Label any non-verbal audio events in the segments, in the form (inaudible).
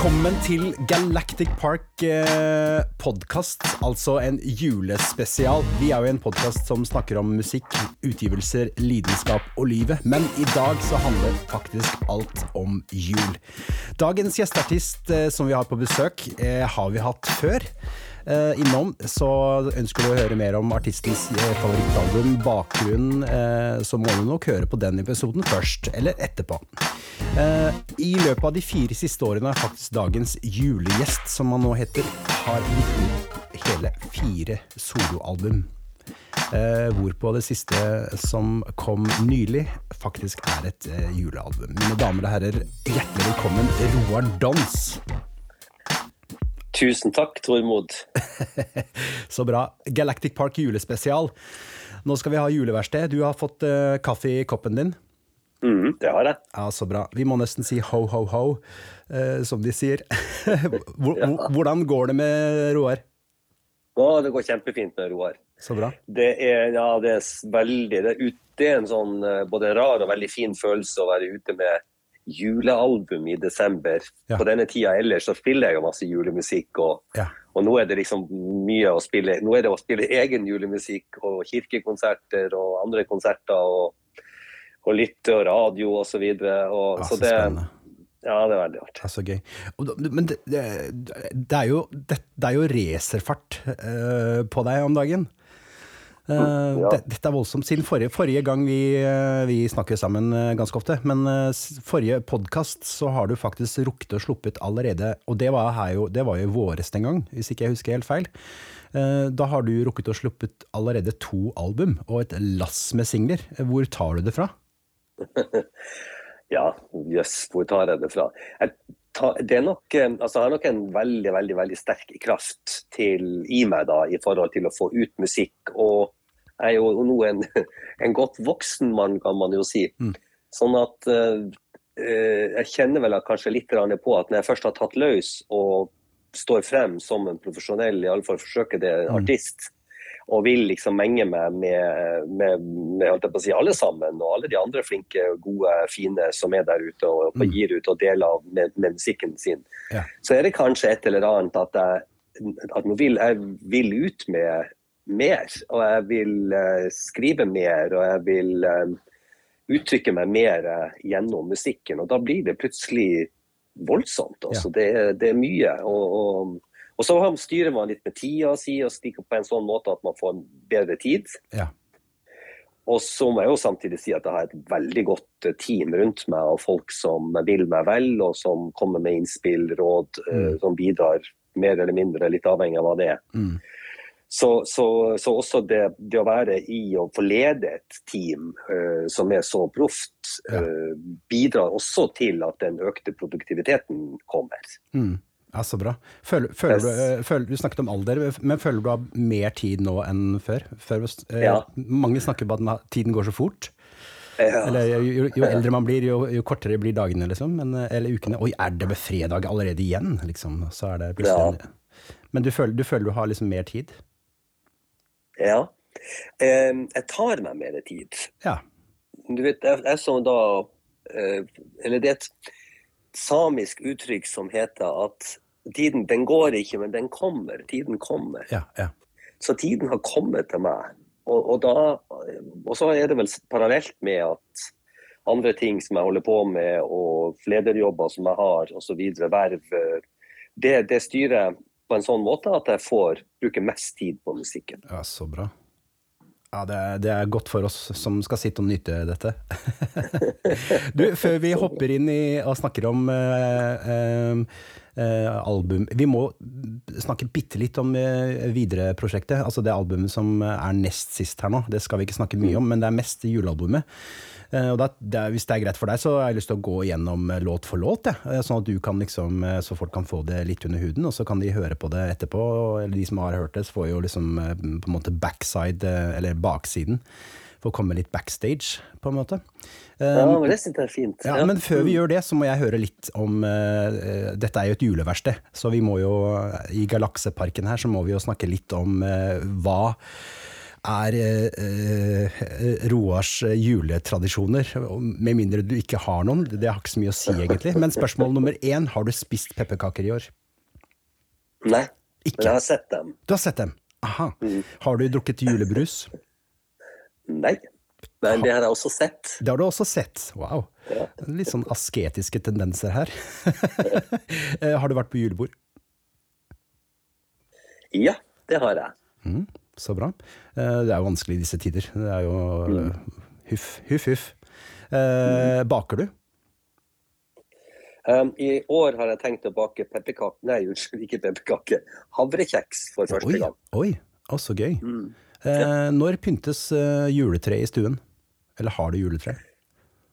Velkommen til Galactic Park eh, altså en julespesial. Vi er jo en podkast som snakker om musikk, utgivelser, lidenskap og livet. Men i dag så handler faktisk alt om jul. Dagens gjesteartist eh, som vi har på besøk, eh, har vi hatt før. Eh, innom, så ønsker du å høre mer om artistens eh, favorittalbum, bakgrunnen, eh, så må du nok høre på den episoden først, eller etterpå. Eh, I løpet av de fire siste årene er faktisk dagens julegjest, som han nå heter, har gitt ut hele fire soloalbum. Eh, hvorpå det siste som kom nylig, faktisk er et eh, julealbum. Mine damer og herrer, hjertelig velkommen, Roar Dons. Tusen takk, Tormod. (laughs) Så bra. Galactic Park julespesial. Nå skal vi ha juleverksted. Du har fått uh, kaffe i koppen din. Mm, det har jeg. Ja, Så bra. Vi må nesten si ho, ho, ho, uh, som de sier. (laughs) Hvordan går det med Roar? Å, det går kjempefint med Roar. Så bra. Det er, ja, det er veldig det er, ut, det er en sånn uh, både rar og veldig fin følelse å være ute med julealbum i desember. Ja. På denne tida ellers så spiller jeg jo masse julemusikk, og, ja. og, nå er det liksom mye å spille Nå er det å spille egen julemusikk og kirkekonserter og andre konserter og, og lytte og radio og så videre. Og, ja, så, så det, ja, det er veldig artig. Det er så gøy. Men det, det, det er jo, det, er jo racerfart uh, på deg om dagen. Uh, ja. Dette er voldsomt. Siden forrige, forrige gang vi, uh, vi, snakker sammen uh, ganske ofte, men forrige podkast så har du faktisk rukket å sluppet allerede, og det var, jo, det var jo våres den gang, hvis ikke jeg husker helt feil. Da har du rukket å sluppet allerede to album og et lass med singler. Hvor tar du det fra? (laughs) ja, jøss, yes, hvor tar jeg det fra? Jeg, tar, det er nok, altså, jeg har nok en veldig, veldig, veldig sterk kraft til, i meg da, i forhold til å få ut musikk. og er jo nå en, (laughs) en godt voksen mann, kan man jo si. Mm. Sånn at uh, jeg kjenner vel kanskje litt på at når jeg først har tatt løs og står frem som en profesjonell, iallfall forsøker det, en artist, og vil liksom menge meg med, med, med si, alle sammen, og alle de andre flinke, gode, fine som er der ute og, og mm. gir ut og deler av med, med musikken sin, ja. så er det kanskje et eller annet at jeg, at vil, jeg vil ut med mer. Og jeg vil uh, skrive mer, og jeg vil uh, uttrykke meg mer uh, gjennom musikken. Og da blir det plutselig voldsomt. Altså. Ja. Det, det, er mye. Og, og, og, så styrer man litt med tida si og stikker på en sånn måte at man får bedre tid. Ja. Og så må jeg jo samtidig si at jeg har et veldig godt team rundt meg, og folk som vil meg vel, og som kommer med innspill, råd, mm. som bidrar mer eller mindre, litt avhengig av hva det er. Mm. Så, så, så, også det, det, å være i og få lede et team uh, som er så proft, ja. uh, bidrar også til at den økte produktiviteten kommer. Mm. Ja, Så bra. Føler, føler du, uh, føler, du, snakket om alder, men føler du har mer tid nå enn før? før ja. Mange snakker om at tiden går så fort. Ja. Eller, jo, jo, eldre man blir, jo, jo, kortere blir dagene, liksom. Men, eller ukene. Oi, er det fredag allerede igjen? Liksom. Så er det plutselig Men du føler, du føler du har liksom mer tid? Ja. Jeg tar meg mer tid. Ja. Du vet, jeg, jeg som da eh, Eller det er et samisk uttrykk som heter at tiden den går ikke, men den kommer. Tiden kommer. Ja, ja. Så tiden har kommet til meg. Og, og, da, og så er det vel parallelt med at andre ting som jeg holder på med, og lederjobber som jeg har osv., verv, det, det styrer på en sånn måte at jeg får bruke mest tid på musikken. Ja, Så bra. Ja, det er, det er, godt for oss som skal sitte og nyte dette. (laughs) du, før vi hopper inn i og snakker om eh, eh, eh album Vi må snakke bitte litt om eh, Videre-prosjektet. Altså det albumet som er nest sist her nå. Det skal vi ikke snakke mye om, men det er mest julealbumet. Eh, og da, det, Hvis det er greit for deg, så har jeg lyst til å gå gjennom eh, låt for låt. Ja. Eh, sånn at du kan liksom, så folk kan få det litt under huden, og så kan de høre på det etterpå. Eller de som har hørt det, så får jo liksom på en måte backside, eller baksiden. For å komme litt backstage, på en måte. Ja, men det synes jeg er fint. Ja, Men før vi gjør det, så må jeg høre litt om uh, Dette er jo et juleverksted, så vi må jo i Galakseparken her så må vi jo snakke litt om uh, hva er eh, Roars juletradisjoner. Med mindre du ikke har noen. Det har ikke så mye å si, egentlig. Men spørsmål nummer én, har du spist pepperkaker i år? Nei, Ikke. men jeg har sett dem. Du har sett dem? Aha. Har du drukket julebrus? Nei, men det har jeg også sett. Det har du også sett. Wow. Ja. Litt sånn asketiske tendenser her. (laughs) Eh, har du vært på julebord? Ja, det har jeg. Mm, så bra. Eh, Det er jo vanskelig i disse tider. Det er jo mm. huff, huff, huff. Eh, baker du? Um, I år har jeg tenkt å bake pepperkake Nei, unnskyld, ikke pepperkake. Havrekjeks for første Oi, gang. oi, å, så gøy. Mm. Eh, når pyntes eh, juletreet i stuen? Eller har du juletre?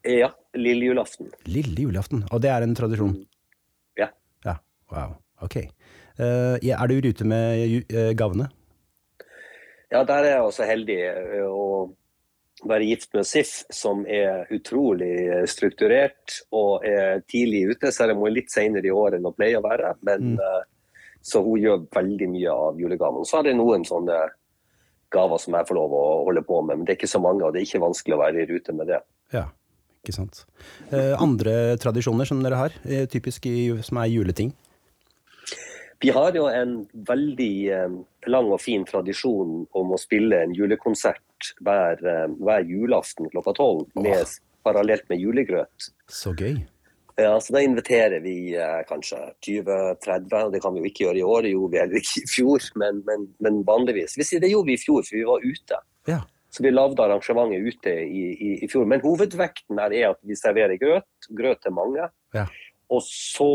Ja, lille julaften. Lille julaften. Og det er en tradisjon? Ja. Ja, wow. Ok. Eh, er du i rute med eh, gavene? Ja, der er jeg også heldig eh, å være gift med Sif, som er utrolig strukturert og er tidlig ute, selv om hun er litt senere i år enn hun pleier å være. Men, Mm. eh, Så hun gjør veldig mye av julegavene. Så er det noen sånne gaver som jeg får lov å holde på med, men det er ikke så mange, og det er ikke vanskelig å være i rute med det. Ja, ikke sant. Eh, andre tradisjoner som dere har, eh, typisk i, som er juleting? Vi har jo en veldig eh, lang og fin tradisjon om å spille en julekonsert hver, eh, hver julaften klokka tolv, med- parallelt med julegrøt. Så gøy. Ja, så Da inviterer vi eh, kanskje 20-30, og det kan vi jo ikke gjøre i år, det gjorde vi heller ikke i fjor, men, men, men vanligvis. Det gjorde vi i fjor, for vi var ute. Ja. Så vi lagde arrangementet ute i, i, i fjor. Men hovedvekten her er at vi serverer grøt. Grøt til mange. Ja. Og så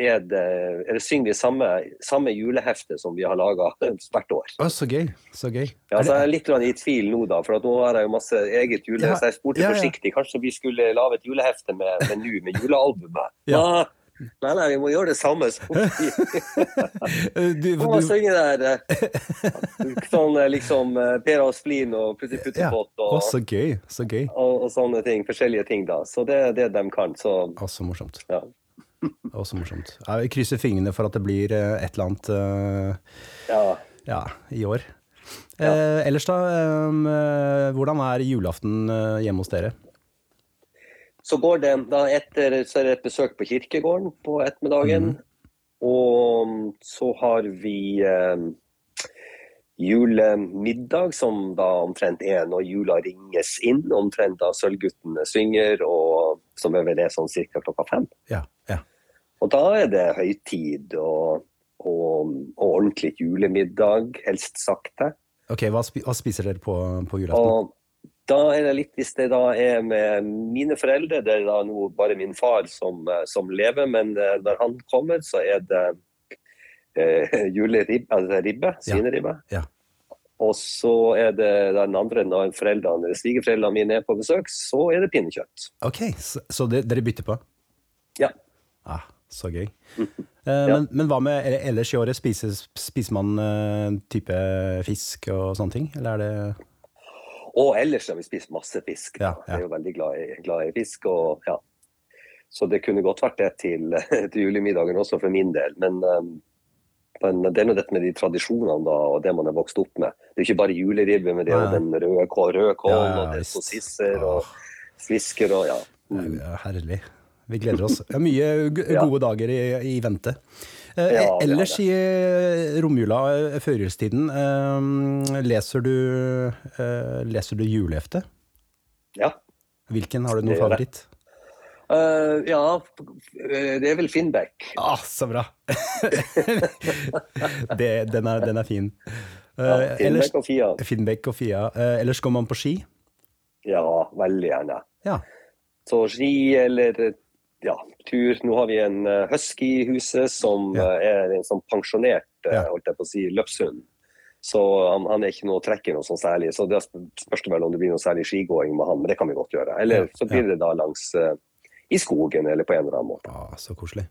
er det, er det synger vi samme, samme julehefte som vi har laga (laughs) hvert år. Å, så gøy. Så gøy. Ja, så er jeg er litt i tvil nå, da, for nå har jeg jo masse eget jule... Ja, Så jeg spurte ja, ja. forsiktig, kanskje vi skulle lage et julehefte med, med med julealbumet? Ja. Nei, nei, nei, vi må gjøre det samme som (laughs) vi du, (laughs) må synge der? eh, (laughs) Sånn eh, liksom eh, Per og Splin og Putti Putti Ja. Pott og, så gøy. Så gøy. og, og sånne ting. Forskjellige ting, da. Så det er det de kan. Så Å, så morsomt. ja. Også så morsomt. Jeg krysser fingrene for at det blir et eller annet uh, ja. ja, i år. Eh, ellers da, Um, hvordan er julaften hjemme hos dere? Så går det da etter så er det et besøk på kirkegården på ettermiddagen. Og så har vi eh, julemiddag, som da omtrent er når jula ringes inn. Omtrent da Sølvguttene synger, og som er vel det sånn ca. klokka fem. Ja, ja. Og da er det høytid og, og, og ordentlig julemiddag, helst sakte. Ok, hva, spi hva spiser dere på, på julaften? Og da er det litt, hvis det da er med mine foreldre, det er da nå bare min far som, eh, som lever, men eh, når han kommer, så er det eh, (laughs) juleribbe, altså ribbe, svineribbe. Ja. Og så er det den andre, når foreldrene, svigerforeldrene mine er på besøk, så er det pinnekjøtt. Ok, så, så det, dere bytter på? Ja. Ah, så gøy. (laughs) Eh, men, men hva med ellers i året? Spiser, spiser man eh, type fisk og sånne ting? Eller er det Og ellers har vi spist masse fisk. Ja, ja. Jeg er jo veldig glad i, glad i fisk. og ja. Så det kunne godt vært det til, (laughs) til julemiddagen også for min del. Men, um, men det er nå dette med de tradisjonene da, og det man er vokst opp med. Det er ikke bare juleribbe, men det er jo den røde røde kål Ja, ja, og det er sossisser og svisker og ja. Er Herlig. Vi gleder oss. Det er mye gode dager i, i vente. Eh, Ja, ellers er i eh, romjula, eh, førjulstiden, leser du, leser du julehefte? ja. Hvilken? Har du noen favoritt? Uh, ja, det er vel Finnbekk. Ah, så bra! (laughs) det, den, er, den er fin. Uh, Ja, Finnbekk og Fia. Finnbekk og Fia. Uh, ellers går man på ski? Ja, veldig gjerne. Ja. Så ski eller ja, tur. Nå har vi en eh, husky i huset som Ja. eh, er en sånn pensjonert eh, Ja. holdt jeg på å si, løpshund. Så han, han er ikke noe trekker noe sånn særlig. Så det spørs det vel om det blir noe særlig skigåing med han, men det kan vi godt gjøre. Eller så blir det da langs uh, i skogen eller på en eller annen måte. Ah, så koselig.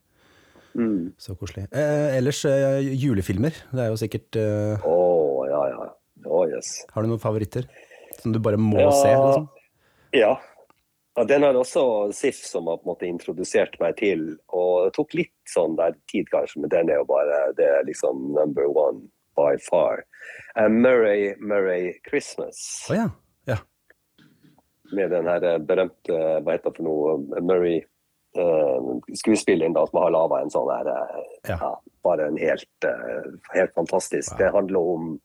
Mm. Så koselig. Eh, ellers eh, julefilmer. Det er jo sikkert Å, oh, ja, ja. Oh, yes. Har du noen favoritter? Som du bare må Ja. se? Liksom? Ja. Ja. Den har også SIF som har på en måte introdusert meg til. Og det tok litt sånn der tid kanskje, men den er jo bare det er liksom number one. by far. Uh, Murray Murray Christmas. Å ja. ja. Med den her eh, berømte hva heter det for noe, Murray uh, skuespilleren da, som har laga en sånn her uh, Ja. ja, Bare en helt, helt fantastisk. Det handler om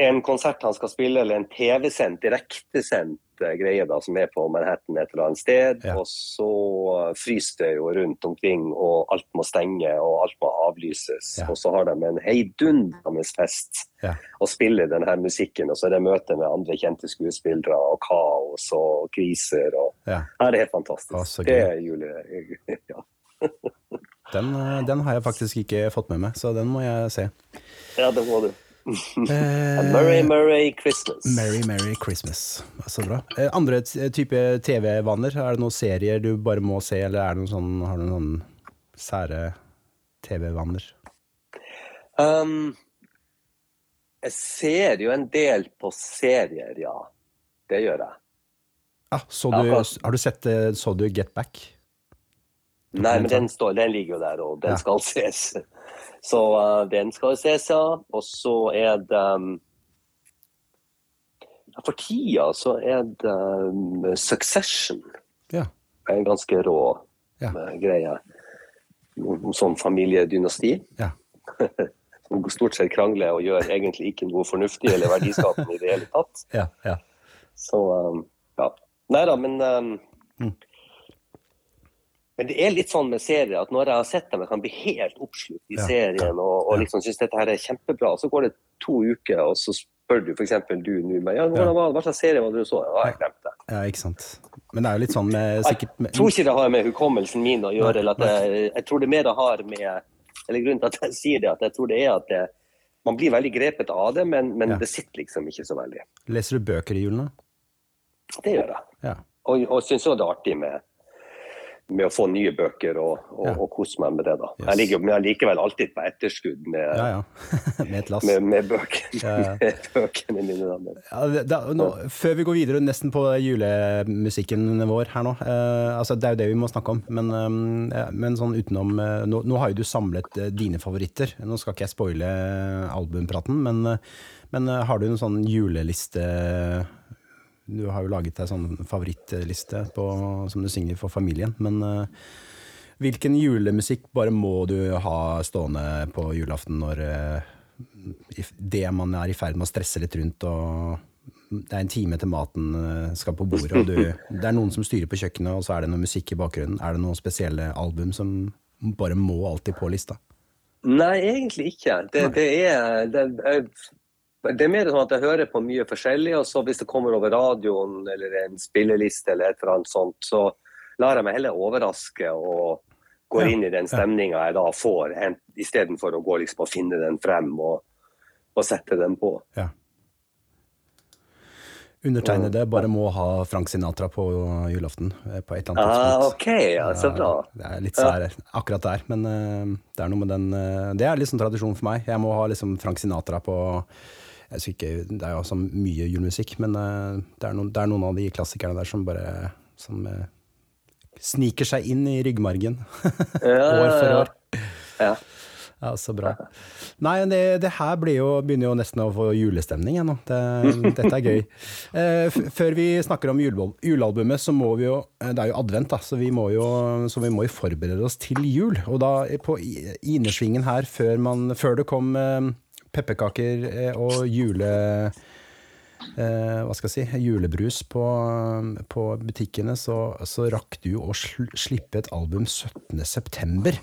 en konsert han skal spille, eller en TV-sendt, direktesendt greie da, som er på Manhattan et eller annet sted. Ja. Og så fryser det jo rundt omkring, og alt må stenge og alt må avlyses. Ja. Og så har de en heidundrende fest Ja. og spiller denne musikken. Og så er det møte med andre kjente skuespillere og kaos og kriser. og ja. Det er helt fantastisk. Å, det er jule... (laughs) Ja. Den, eh, den har jeg faktisk ikke fått med meg, så den må jeg se. ja, det må du. (laughs) Eh, Murray Murray Christmas. Merry Merry Christmas. Så bra. Eh, Andre type TV-vaner? Er det noen serier du bare må se, eller er det noen sånn, har du noen sære TV-vaner? Um, jeg ser jo en del på serier, ja. Det gjør jeg. Ah, så du, har du sett eh, Så du Get Back? Nei, men den, står, den ligger jo der, og den Ja. skal ses. (laughs) Så uh, den skal ses, ja. Og så er det um, For tida så er det um, Succession. Ja. En ganske rå Ja. uh, greie. Sånn familiedynasti. Ja. (laughs) Som stort sett krangler og gjør egentlig ikke noe fornuftig eller verdiskapende i det hele tatt. (laughs) Ja, ja. Så um, ja. Nei da, men um, Mm. Men det er litt sånn med serier at når jeg har sett dem, jeg kan bli helt oppslukt i Ja, serien og, og liksom synes dette her er kjempebra. Så går det to uker, og så spør du f.eks. du nå meg ja, hvordan var, hva slags serie var det du så? Ja, jeg glemte det. ja, ikke sant. Men det er jo litt sånn med sikkert med, Jeg tror ikke det har med hukommelsen min å gjøre. Eller at jeg, jeg tror det mer har med eller Grunnen til at jeg sier det, at jeg tror det er at det, man blir veldig grepet av det, men, men Ja. det sitter liksom ikke så veldig. Leser du bøker i julen, da? Det gjør jeg. Ja. Og, og syns òg det er artig med, med å få nye bøker og, og, Ja. og kose meg med det. da. Yes. Jeg ligger men jeg likevel alltid på etterskudd med, Ja, ja. (laughs) med med, med, bøkene, (laughs) med bøkene mine. Da. Det, nå, før vi går videre nesten på julemusikken vår her nå, eh, altså det er jo det vi må snakke om, men, eh, men sånn utenom eh, nå, nå har jo du samlet eh, dine favoritter. Nå skal ikke jeg spoile albumpraten, men, eh, men eh, har du en sånn juleliste Du har jo laget deg sånn favorittliste på, som du synger for familien, men uh, hvilken julemusikk bare må du ha stående på julaften når uh, det man er i ferd med å stresse litt rundt, og det er en time til maten eh, skal på bordet, og du, det er noen som styrer på kjøkkenet, og så er det noe musikk i bakgrunnen. Er det noen spesielle album som bare må alltid på lista? nei, egentlig ikke. Det, det, er, det, det er mer sånn at jeg hører på mye forskjellig, og så hvis det kommer over radioen eller en spilleliste eller et eller annet sånt, så lar jeg meg heller overraske og går inn i den stemninga jeg da får, en- istedenfor å gå liksom og finne den frem og, og sette den på. Ja. Undertegnede bare må ha Frank Sinatra på julaften eh, på et eller annet Ah, tidspunkt. OK, ja, så bra. Det er litt sær akkurat der, men eh, det er noe med den eh, Det er liksom tradisjon for meg. Jeg må ha liksom Frank Sinatra på jeg ikke, Det er jo også mye julemusikk, men eh, det, er noen, det er noen av de klassikerne der som bare som, eh, sniker seg inn i ryggmargen (laughs) Ja, år for år. Ja. Ja, så bra. Nei, det, det her blir jo, begynner jo nesten å få julestemning ennå. Det, (laughs) dette er gøy. Eh, før vi snakker om julealbumet, så må vi jo Det er jo advent, da, så vi må jo, så vi må jo forberede oss til jul. Og da på i- innersvingen her, før, man, før det kom eh, pepperkaker eh, og jule... Eh, hva skal jeg si, julebrus på, på butikkene, så, så rakk du å sl slippe et album 17.9.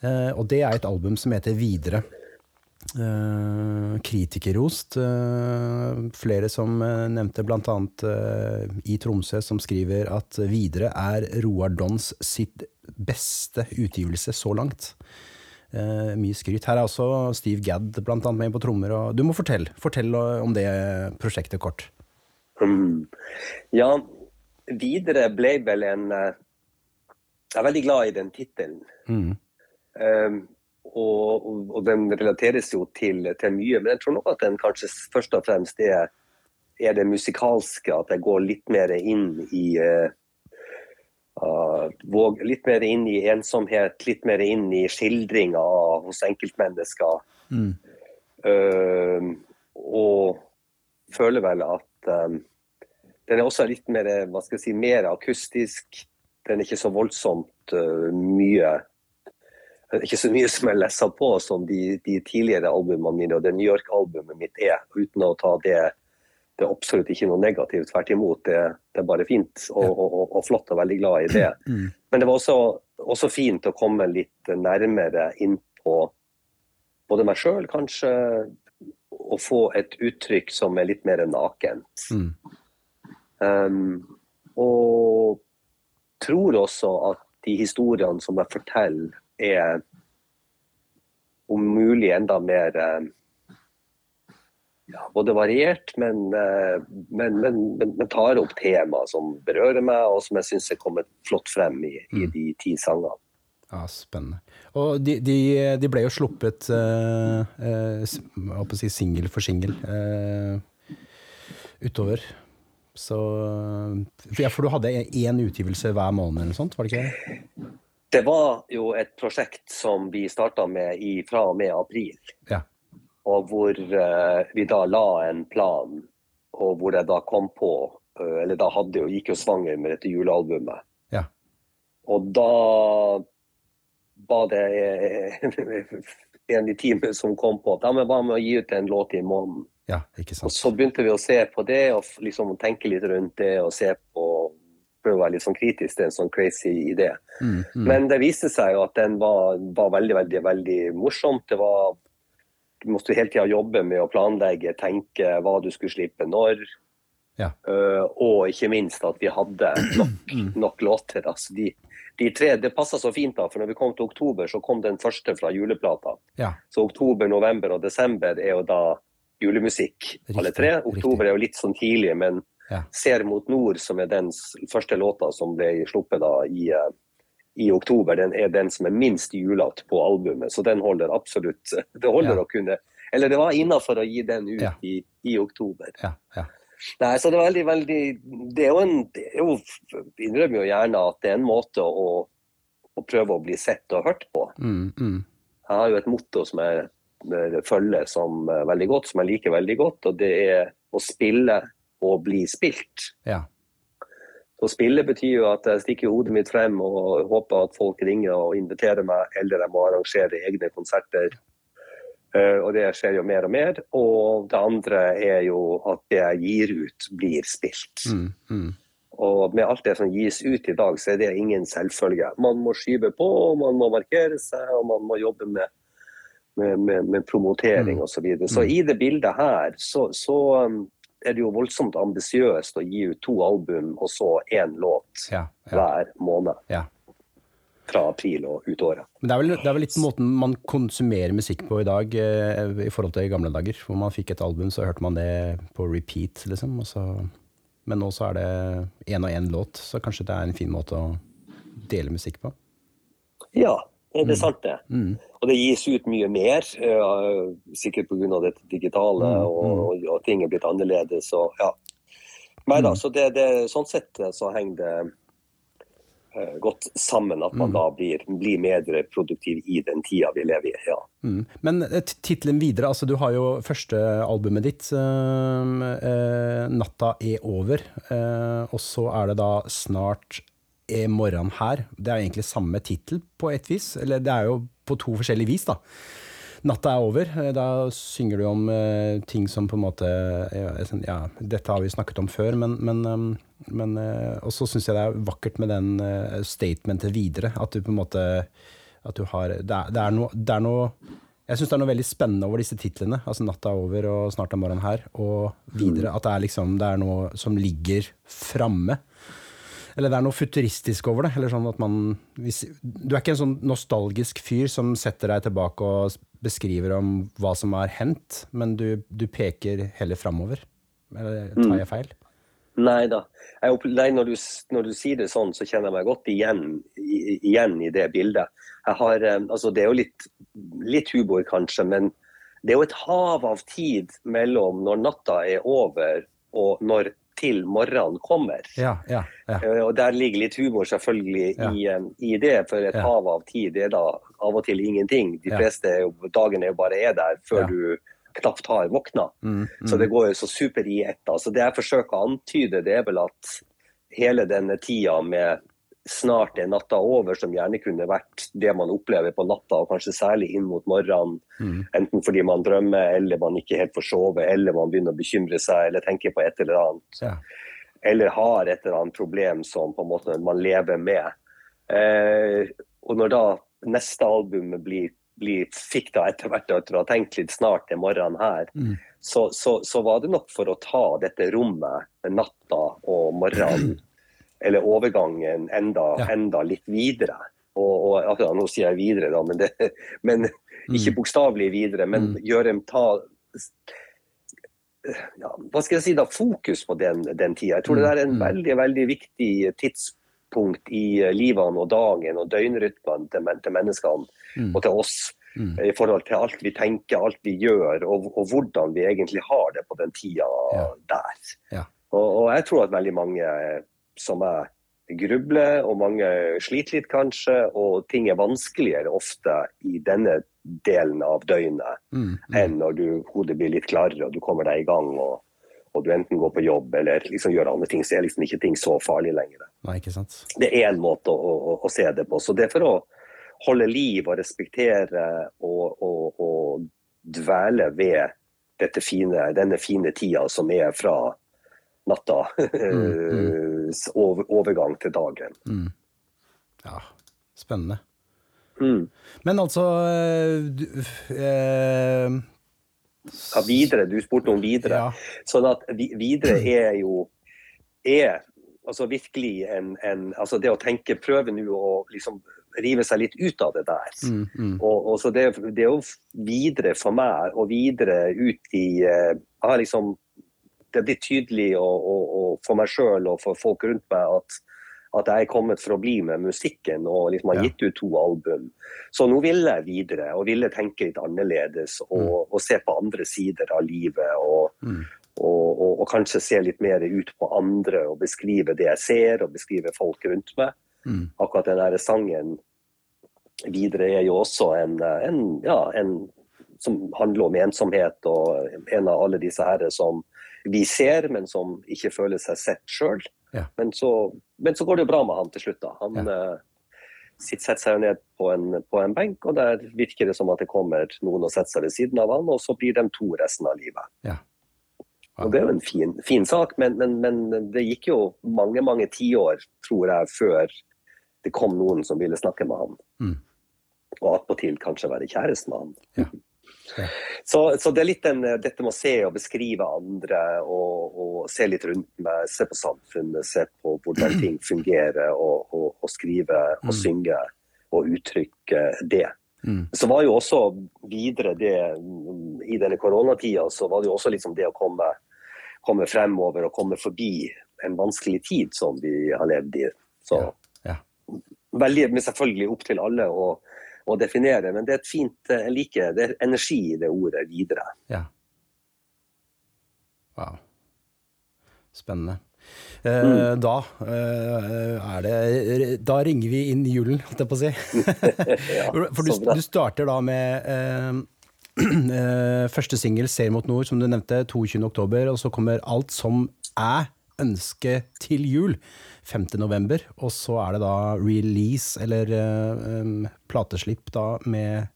Eh, og det er et album som heter Videre. Eh, kritikerrost. Eh, flere som eh, nevnte annet eh, i Tromsø, som skriver at Videre er Roar Dons sitt beste utgivelse så langt. Eh, mye skryt. Her er også Steve Gadd blant annet med på trommer. Og du må fortelle, Fortell om det prosjektet kort. Mm. (laughs) Ja, videre ble vel en eh, Jeg er veldig glad i den tittelen. Mm. Um, og, og, og den relateres jo til, til mye, men jeg tror nok at den kanskje først og fremst er, er det musikalske. At jeg går litt mer inn i uh, uh, våg, Litt mer inn i ensomhet, litt mer inn i skildringer hos enkeltmennesker. Mm. Uh, og føler vel at um, den er også litt mer, hva skal jeg si, mer akustisk. Den er ikke så voldsomt uh, mye ikke så mye som jeg lessa på som de, de, tidligere albumene mine og det New York-albumet mitt er. Uten å ta det Det er absolutt ikke noe negativt. Tvert imot. Det, det er bare fint og, og, og, og, flott og veldig glad i det. (clears throat) Mm. Men det var også, også fint å komme litt nærmere inn på både meg sjøl, kanskje, og få et uttrykk som er litt mer nakent. Mm. Um, og tror også at de historiene som jeg forteller, er om mulig enda mer eh, ja, både variert, men, eh, men, men, men, tar opp tema som berører meg, og som jeg syns er kommet flott frem i, i mm. de ti sangene. Ja, Spennende. Og de, de, de ble jo sluppet uh, uh, si singel for singel uh, utover. Så Ja, for du hadde én utgivelse hver måned eller sånt, var det ikke? Det var jo et prosjekt som vi starta med i, fra og med april. Ja. Og hvor uh, vi da la en plan, og hvor jeg da kom på uh, Eller da hadde jo, gikk jo svanger med dette julealbumet. Ja. Og da var det (laughs) en i teamet som kom på at ja, men hva med å gi ut en låt i måneden? Ja, ikke sant. Og så begynte vi å se på det og liksom tenke litt rundt det og se på prøve å være litt sånn kritisk til en sånn crazy idé. Mm, mm. Men det viste seg jo at den var, var veldig, veldig veldig morsomt. Det var måtte hele tida jobbe med å planlegge, tenke hva du skulle slippe når. Ja. Uh, og ikke minst at vi hadde nok, (clears throat) mm. nok låter. Altså de, de tre, Det passa så fint, da, for når vi kom til oktober, så kom den første fra juleplata. Ja. Så oktober, november og desember er jo da julemusikk, riktig, alle tre. Oktober riktig. er jo litt sånn tidlig, men ja. 'Ser mot nord', som er den første låta som ble sluppet da i, eh, i oktober, den er den som er minst julete på albumet. Så den holder absolutt (laughs) Det holder ja. å kunne Eller det var innafor å gi den ut ja. i, i, oktober. Nei, så det er veldig, veldig Det er jo en det er jo, innrømmer jo gjerne at det er en måte å, å prøve å bli sett og hørt på. Mm, mm. Jeg har jo et motto som jeg følger som veldig godt, som jeg liker veldig godt, og det er å spille og bli spilt. Ja. Så spille betyr jo at jeg stikker hodet mitt frem og håper at folk ringer og inviterer meg, eller jeg må arrangere egne konserter. Uh, og det skjer jo mer og mer. Og det andre er jo at det jeg gir ut, blir spilt. Mm, mm. Og med alt det som gis ut i dag, så er det ingen selvfølge. Man må skyve på, man må markere seg, og man må jobbe med, med, med, med promotering mm. osv. Så, videre. så mm. i det bildet her så, så um, er det jo voldsomt ambisiøst å gi ut to album og så én låt ja, ja. hver måned. Ja. Fra april og ut året. Men det er, vel, det er, vel, litt måten man konsumerer musikk på i dag, eh, i forhold til i gamle dager. Hvor man fikk et album, så hørte man det på repeat, liksom. Så, men nå så er det én og én låt, så kanskje det er en fin måte å dele musikk på? Ja, det er mm. sant, det. Mm. Og det gis ut mye mer, uh, sikkert pga. det digitale, mm. og, mm. og, og, ting er blitt annerledes. Og, ja. Nei da, mm. så det, det, sånn sett eh, så henger det uh, godt sammen at man mm. da blir, blir, mer produktiv i den tida vi lever i. ja. Mm. Men tittelen videre, altså du har jo første albumet ditt, uh, 'Natta er over', og så er det da snart er morgenen her. Det er egentlig samme tittel på et vis, eller det er jo på to forskjellige vis, da. Natta er over. Da synger du om uh, ting som på en måte ja, ja, dette har vi snakket om før, men, men, um, men uh, Og så syns jeg det er vakkert med den uh, statementet videre. At du på en måte At du har Det er, det er noe, det er noe jeg syns det er noe veldig spennende over disse titlene. altså 'Natta er over' og 'Snart er morgenen her'. Og videre. At det er liksom Det er noe som ligger framme. Eller det er noe futuristisk over det. Eller sånn at man hvis, Du er ikke en sånn nostalgisk fyr som setter deg tilbake og beskriver om hva som har hendt, men du, du peker heller framover. Eller tar jeg mm. feil? Nei da. Nei, når, du, når, du, sier det sånn, så kjenner jeg meg godt igjen, igjen i det bildet. Har, eh, altså, det er jo litt, litt humor, kanskje, men det er jo et hav av tid mellom når natta er over og når til morgenen kommer. Ja, ja, ja. Eh, og Der ligger litt humor selvfølgelig i, eh, i, det, for et hav av tid er da av og til ingenting. De fleste dagene bare er der før du knapt har våkna. Mm, Så det går jo så super i ett. Så det jeg forsøker å antyde, det er vel at hele denne tida med snart er natta over, som gjerne kunne vært det man opplever på natta, og kanskje særlig inn mot morgenen, mm, enten fordi man drømmer, eller man ikke helt får sove, eller man begynner å bekymre seg, eller tenke på et eller annet, ja. eller har et eller annet problem som på en måte man lever med. Eh, og når da neste album blir, blir, fikk da etter hvert etter å ha tenkt litt snart til morgenen her, Mm. så, så, så var det nok for å ta dette rommet, natta og morgenen, (clears throat) eller overgangen, enda, Ja. enda litt videre. Og, og akkurat nå sier jeg videre, da, men, det, (laughs) men Mm. ikke bokstavelig videre. Men gjøre ta ja, hva skal jeg si da, fokus på den, den tida. Jeg tror det er en Mm. veldig veldig viktig tidspunkt i eh, livene og dagen og døgnrytmen til, men- til menneskene Mm. og til oss. Mm. I forhold til alt vi tenker, alt vi gjør, og, og hvordan vi egentlig har det på den tida Ja. der. Ja. Og, og jeg tror at veldig mange som jeg grubler, og mange sliter litt kanskje, og ting er vanskeligere ofte i denne delen av døgnet Mm. Mm. enn når du, hodet blir litt klarere og du kommer deg i gang og, og du enten går på jobb eller liksom gjør andre ting, så er liksom ikke ting så farlig lenger. Nei, ikke sant. Det er en måte å, å, å se det på. Så det er for å holde liv og respektere og, og, og dvele ved fine, denne fine tida som er fra natta, (laughs) Mm, over, overgang til dagen. Mm. Ja, spennende. Mm. Men altså eh, du, eh, Ja, videre, du spurte om videre. Ja. Sånn at videre er jo er altså virkelig en, en altså Det å tenke, prøve nå å liksom rive seg litt ut av det der. Mm, mm, Og, og så det, det er jo videre for meg, og videre ut i eh, jeg har liksom, Det blir tydelig og, og, og for meg sjøl og for folk rundt meg at, at jeg er kommet for å bli med musikken og liksom har gitt ut to album. Så nå vil jeg videre og ville tenke litt annerledes og, og se på andre sider av livet. og mm. og, og, og kanskje se litt mer ut på andre og beskrive det jeg ser, og beskrive folk rundt meg. Mm. Akkurat den der sangen videre er jo også en, en, ja, en som handler om ensomhet, og en av alle disse herre som vi ser, men som ikke føler seg sett sjøl. Ja. Men, så- men så går det jo bra med han til slutt. da. Han eh, sitter, setter seg ned på en, på en benk, og der virker det som at det kommer noen og setter seg ved siden av han, og så blir de to resten av livet. Ja. Og Det er jo en fin, fin sak, men, men, men det gikk jo mange mange tiår, tror jeg, før det kom noen som ville snakke med han. Mm. Og attpåtil kanskje være kjæreste med han. Ja. Så, så det er litt den, dette med å se og beskrive andre, og, og se litt rundt meg, se på samfunnet, se på hvordan ting (clears throat) fungerer, og, og, og skrive og Mm. synge og uttrykke det. Mm. Så var jo også videre det I denne koronatida så var det jo også liksom det å komme, komme fremover og komme forbi en vanskelig tid som vi har levd i. Så Ja, ja. veldig, men selvfølgelig opp til alle å, å definere, men det er et fint eh, Jeg liker det er energi i det ordet videre. Ja. Wow. Spennende. Eh, Da eh, er det Da ringer vi inn julen, holdt jeg på å si. (laughs) Ja, (laughs) For du, du starter da med eh, (clears throat) eh, første singel, 'Ser mot nord', som du nevnte, 22.10, og så kommer 'Alt som er ønske til jul', 5.11. Og så er det da release, eller um, plateslipp, da med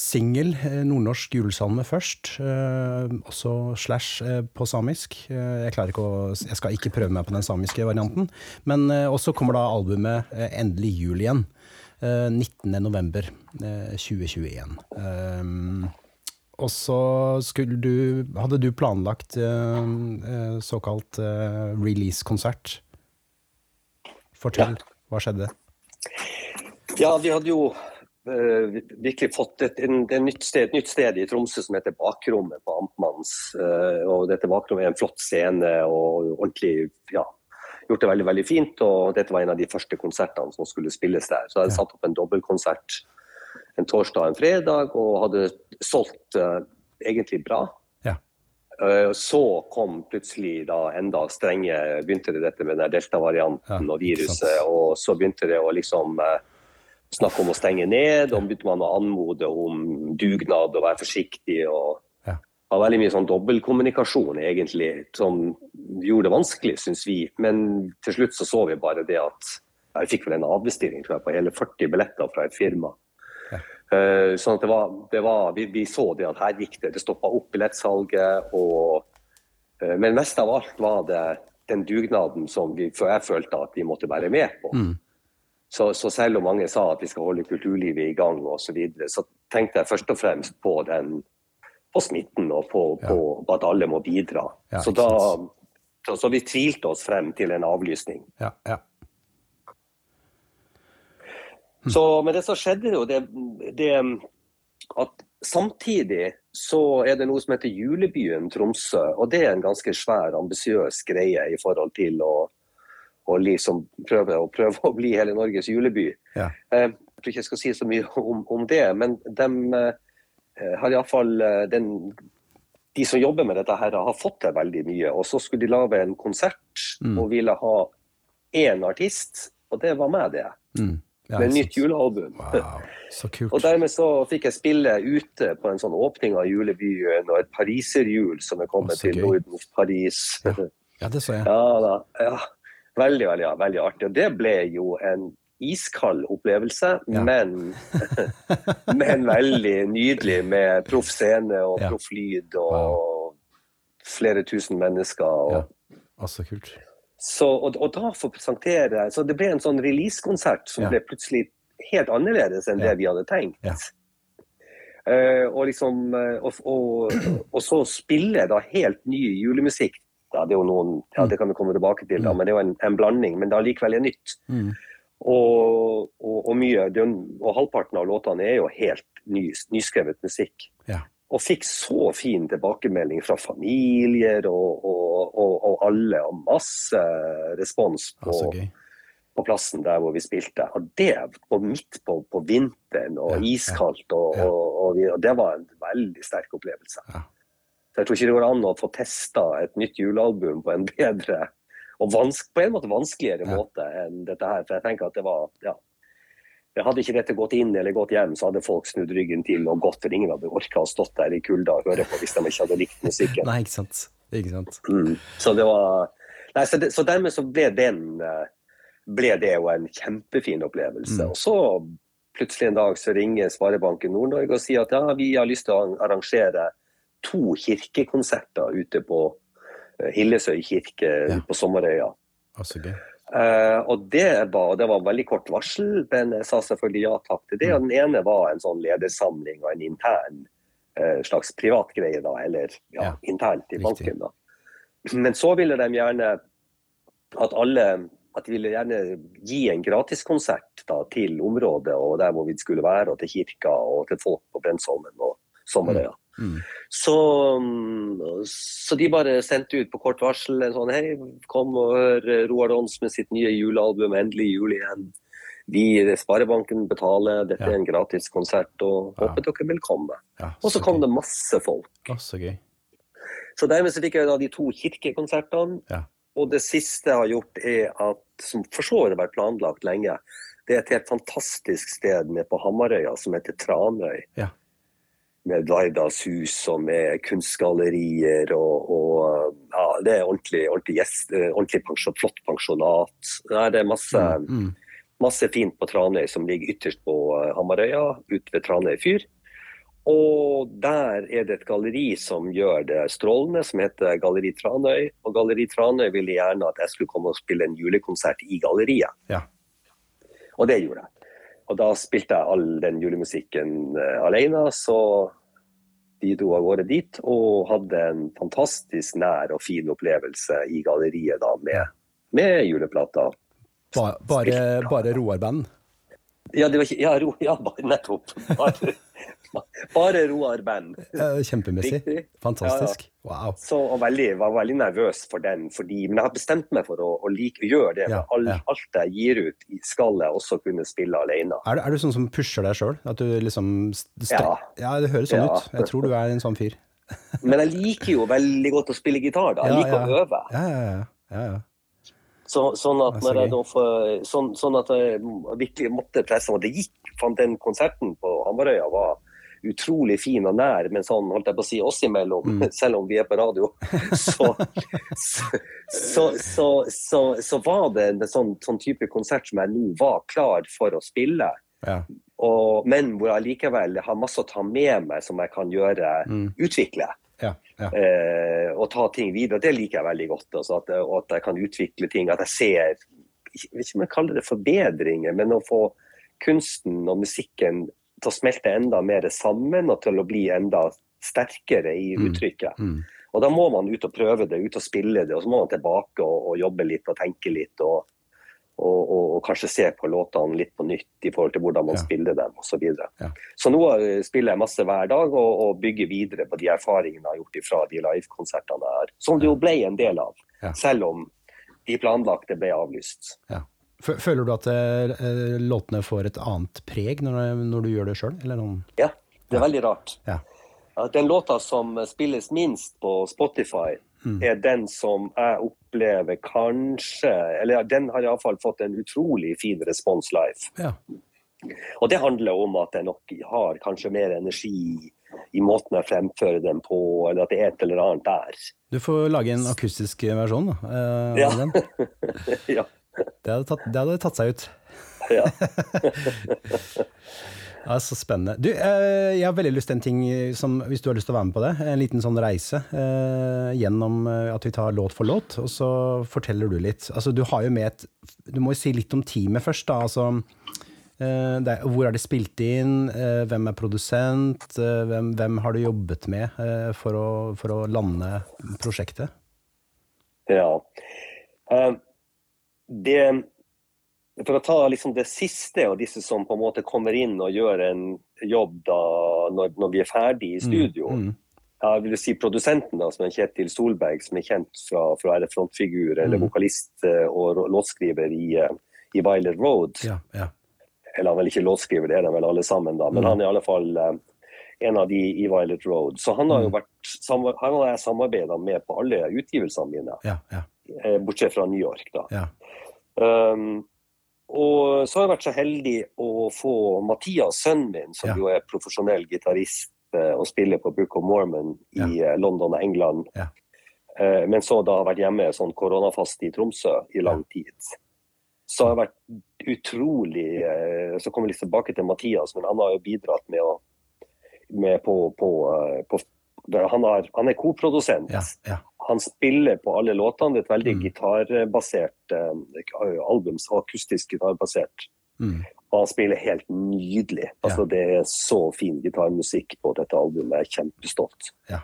singel, eh, nordnorsk julesalme først, eh, også slash eh, på samisk. Eh, jeg, å, jeg skal ikke prøve meg på den samiske varianten. Men eh, også kommer da albumet Endelig jul igjen. Eh, 19. november eh, 2021. Um, og så skulle du Hadde du planlagt såkalt release-konsert? Fortell. Hva skjedde? Ja, vi hadde jo uh, virkelig fått et, en, et, nytt sted, et nytt sted i Tromsø som heter Bakrommet på Amtmanns. Uh, og dette bakrommet er en flott scene og ordentlig ja, gjort det veldig veldig fint. og Dette var en av de første konsertene som skulle spilles der. Så jeg hadde Ja. satt opp en dobbeltkonsert en torsdag og en fredag og hadde solgt uh, egentlig bra. Eh, Så kom plutselig da enda strenge Begynte det dette med den delta-varianten Ja, og viruset. Og så begynte det å liksom eh, snakke om å stenge ned. Og begynte man å anmode om dugnad og være forsiktig. og Ja. var veldig mye sånn dobbeltkommunikasjon, egentlig, som gjorde det vanskelig, syns vi. Men til slutt så så vi bare det at jeg fikk vel en avbestilling tror jeg, på hele 40 billetter fra et firma. Eh, sånn at det var, det var vi, vi, så det at her gikk det. Det stoppa opp billettsalget. Og, uh, men mest av alt var det den dugnaden som vi, jeg følte at vi måtte være med på. Mm. Så, så, selv om mange sa at vi skal holde kulturlivet i gang osv., så, videre, så tenkte jeg først og fremst på, den, på smitten og på, ja. på, at alle må bidra. Ja, så, da, så, så, vi tvilte oss frem til en avlysning. Ja, ja. Så, men det som skjedde, jo, det, det at samtidig så er det noe som heter Julebyen Tromsø. Og det er en ganske svær, ambisiøs greie i forhold til å, å liksom prøve, å prøve, å bli hele Norges juleby. Ja. Eh, jeg tror ikke jeg skal si så mye om, om det, men de eh, har iallfall eh, den de som jobber med dette, her har fått til veldig mye. Og så skulle de lage en konsert mm. og ville ha én artist, og det var meg, det. Mm. Ja, med nytt julealbum. Wow, (laughs) så kult. og dermed så fikk jeg spille ute på en sånn åpning av julebyen og et pariserhjul som er kommet til Nordens Paris. Ja. ja. det så jeg. Ja, ja. Veldig, veldig, ja, veldig artig. Og det ble jo en iskald opplevelse, ja. men, (laughs) men veldig nydelig med proff scene og proff lyd og wow. flere tusen mennesker. Og, ja, altså kult. Så, og, og, da få presentere Så det ble en sånn releasekonsert som ja. ble plutselig helt annerledes enn ja. det vi hadde tenkt. Ja. Uh, og, liksom, uh, og, og, og, så spille da helt ny julemusikk. Da, det er jo noen, ja, det kan vi komme tilbake til, da, mm. men det er jo en, en blanding. Men det er likevel er nytt. Mm. Og, mye, og halvparten av låtene er jo helt ny, nyskrevet musikk. Ja og fikk så fin tilbakemelding fra familier og, og, og, og alle, og masse respons på, på, plassen der hvor vi spilte. Og det var midt på, på vinteren og ja, iskaldt, ja, ja. Og, det var en veldig sterk opplevelse. Så jeg tror ikke det går an å få testa et nytt julealbum på en bedre og på en måte vanskeligere måte enn dette her. For jeg tenker at det var ja, hadde ikke dette gått inn eller gått hjem, så hadde folk snudd ryggen til og gått, for ingen hadde orka å stått der i kulda og høre på hvis de ikke hadde likt musikken. (laughs) Nei, ikke sant. Ikke sant. Mm. Så det var Nei, så, det, så, dermed så ble den eh, ble det jo en kjempefin opplevelse. Mm. Og så plutselig en dag så ringer Sparebanken Nord-Norge og sier at ja, vi har lyst til å arrangere to kirkekonserter ute på eh, Hillesøy kirke ja. på Sommerøya. Altså, gøy. Uh, og det var, det var, veldig kort varsel, men jeg sa selvfølgelig ja takk til det. Og den ene var en sånn ledersamling og en intern uh, slags privatgreie, da, eller ja, ja, internt i banken. da. Men så ville de gjerne at alle at de ville gjerne gi en gratiskonsert til området og der hvor vi skulle være, og til kirka og til folk på Brensholmen og Sommerøya. Mm. Så, så, de bare sendte ut på kort varsel en sånn Hei, kom og hør Roar Dons med sitt nye julealbum, endelig jul igjen. Vi Sparebanken betaler, dette ja. er en gratis konsert, og ja. håper dere vil komme. Ja, og så kom gøy. det masse folk. Så. Så dermed så fikk jeg da de to kirkekonsertene. Ja. Og det siste jeg har gjort, er at, som for så vidt har vært planlagt lenge, det er et helt fantastisk sted nede på Hamarøya som heter Tranøy. Ja med Vardas hus og med kunstgallerier og, og ja, det er ordentlig, ordentlig, gjest, eh, ordentlig pensjon, flott pensjonat. Det er masse, mm, mm. masse fint på Tranøy som ligger ytterst på eh, Hamarøya, ute ved Tranøy fyr. Og der er det et galleri som gjør det strålende, som heter Galleri Tranøy. Og Galleri Tranøy ville gjerne at jeg skulle komme og spille en julekonsert i galleriet. Ja. Og det gjorde jeg. Og da spilte jeg all den julemusikken uh, alene, så de dro av gårde dit og hadde en fantastisk nær og fin opplevelse i galleriet da med, med juleplata. Bare, bare, bare Roar-band? Ja, det var ikke, ja, ro, ja nettopp. Bare, (laughs) bare Roar Band. Kjempemessig. Riktig. Fantastisk. Ja, ja. Wow. Så og veldig, var veldig nervøs for den, fordi, men jeg har bestemt meg for å, å like, gjøre det. Ja, all, alt jeg gir ut, skal jeg også kunne spille alene. Er du, er du sånn som pusher deg sjøl? At du liksom Ja. ja, det høres sånn ut. Jeg tror du er en sånn fyr. (laughs) men jeg liker jo veldig godt å spille gitar. da. Jeg liker å øve. Ja, ja, ja. ja, Så, sånn, at når jeg sånn, sånn, at jeg virkelig måtte presse meg Det gikk, den konserten på Hamarøya var utrolig fin og nær, men sånn holdt jeg på å si oss imellom, mm. (laughs) selv om vi er på radio, så, så, så, så var det en sånn, sånn, type konsert som jeg nå var klar for å spille. Ja. Og, men hvor jeg likevel har masse å ta med meg som jeg kan gjøre, mm. utvikle. Ja, ja. Eh, og ta ting videre. Det liker jeg veldig godt. Også, at, at, jeg kan utvikle ting. At jeg ser jeg vet ikke om jeg kaller det forbedringer, men å få kunsten og musikken til å smelte enda mer sammen og til å bli enda sterkere i mm. uttrykket. Mm. Mm. Og Da må man ut og prøve det, ut og spille det, og så må man tilbake og, og jobbe litt og tenke litt. Og, og, og, kanskje se på låtene litt på nytt i forhold til hvordan man ja. spiller dem osv. Så, videre. ja. så nå eh, spiller jeg masse hver dag og, og, bygger videre på de erfaringene jeg har gjort fra de livekonsertene her. Som det jo ble en del av, ja. selv om de planlagte ble avlyst. Ja. Føler du at eh, låtene får et annet preg når, når du gjør det sjøl? Ja, det er veldig rart. Ja. Den låta som spilles minst på Spotify, mm. er den som jeg opplever kanskje Eller den har iallfall fått en utrolig fin respons live. Ja. Og det handler om at jeg nok har kanskje mer energi i måten jeg fremfører den på, eller at det er et eller annet der. Du får lage en akustisk versjon da, eh, ja. den. (laughs) ja. Det hadde, tatt, det hadde tatt seg ut. Ja. (laughs) ja, Så spennende. Du, eh, jeg har veldig lyst til en ting som, hvis du har lyst til å være med på det. En liten sånn reise eh, gjennom eh, at vi tar låt for låt, og så forteller du litt. Altså, du har jo med et Du må jo si litt om teamet først, da. Altså, Eh, er, hvor er det spilt inn? Eh, hvem er produsent? Eh, hvem, hvem har du jobbet med for å, for å lande prosjektet? Ja. Det, for å ta liksom det siste og disse som på en måte kommer inn og gjør en jobb da, når, når vi er ferdig i mm, studio. Mm, mm. Jeg vil si Produsenten, da, som er Kjetil Solberg, som er kjent fra, fra å være frontfigur eller mm. vokalist og låtskriver i, i Violet Road. Ja, ja. Eller han er vel ikke låtskriver, det er de vel alle sammen, da. Men mm. han er i alle fall eh, en av de i Violet Road. Så han har jo mm. vært, han har jeg samarbeida med på alle utgivelsene mine. Ja, ja. Eh, bortsett fra New York, da. Ja. Um, og så har jeg vært så heldig å få Mathias, sønnen min, som jo er profesjonell gitarist eh, og spiller på Book of Mormon i London og England. Men så da har vært hjemme sånn koronafast i Tromsø i lang tid så har jeg vært utrolig uh, Så kommer vi litt tilbake til Mathias, men han har jo bidratt med å med på, på, eh, på han, har, han, er koprodusent. Ja, ja. Han spiller på alle låtene. Det er et veldig mm. gitarbasert uh, album. Akustisk gitarbasert. Mm. Og han spiller helt nydelig. Altså, ja. Det er så fin gitarmusikk på dette albumet. Jeg er kjempestolt. Ja.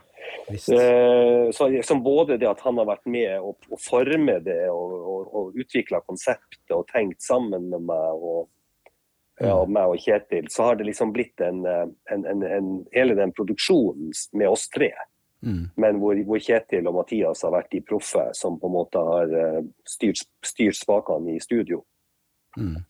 Eh, så liksom både det at han har vært med å, å forme det og, og, og utvikla konseptet og tenkt sammen med meg og, ja, og meg og Kjetil, så har det liksom blitt en, eh, en, en, en hele den produksjonen med oss tre. Mm. Men hvor, hvor, Kjetil og Mathias har vært de proffe som på en måte har eh, styrt, styrt spakene i studio. Mm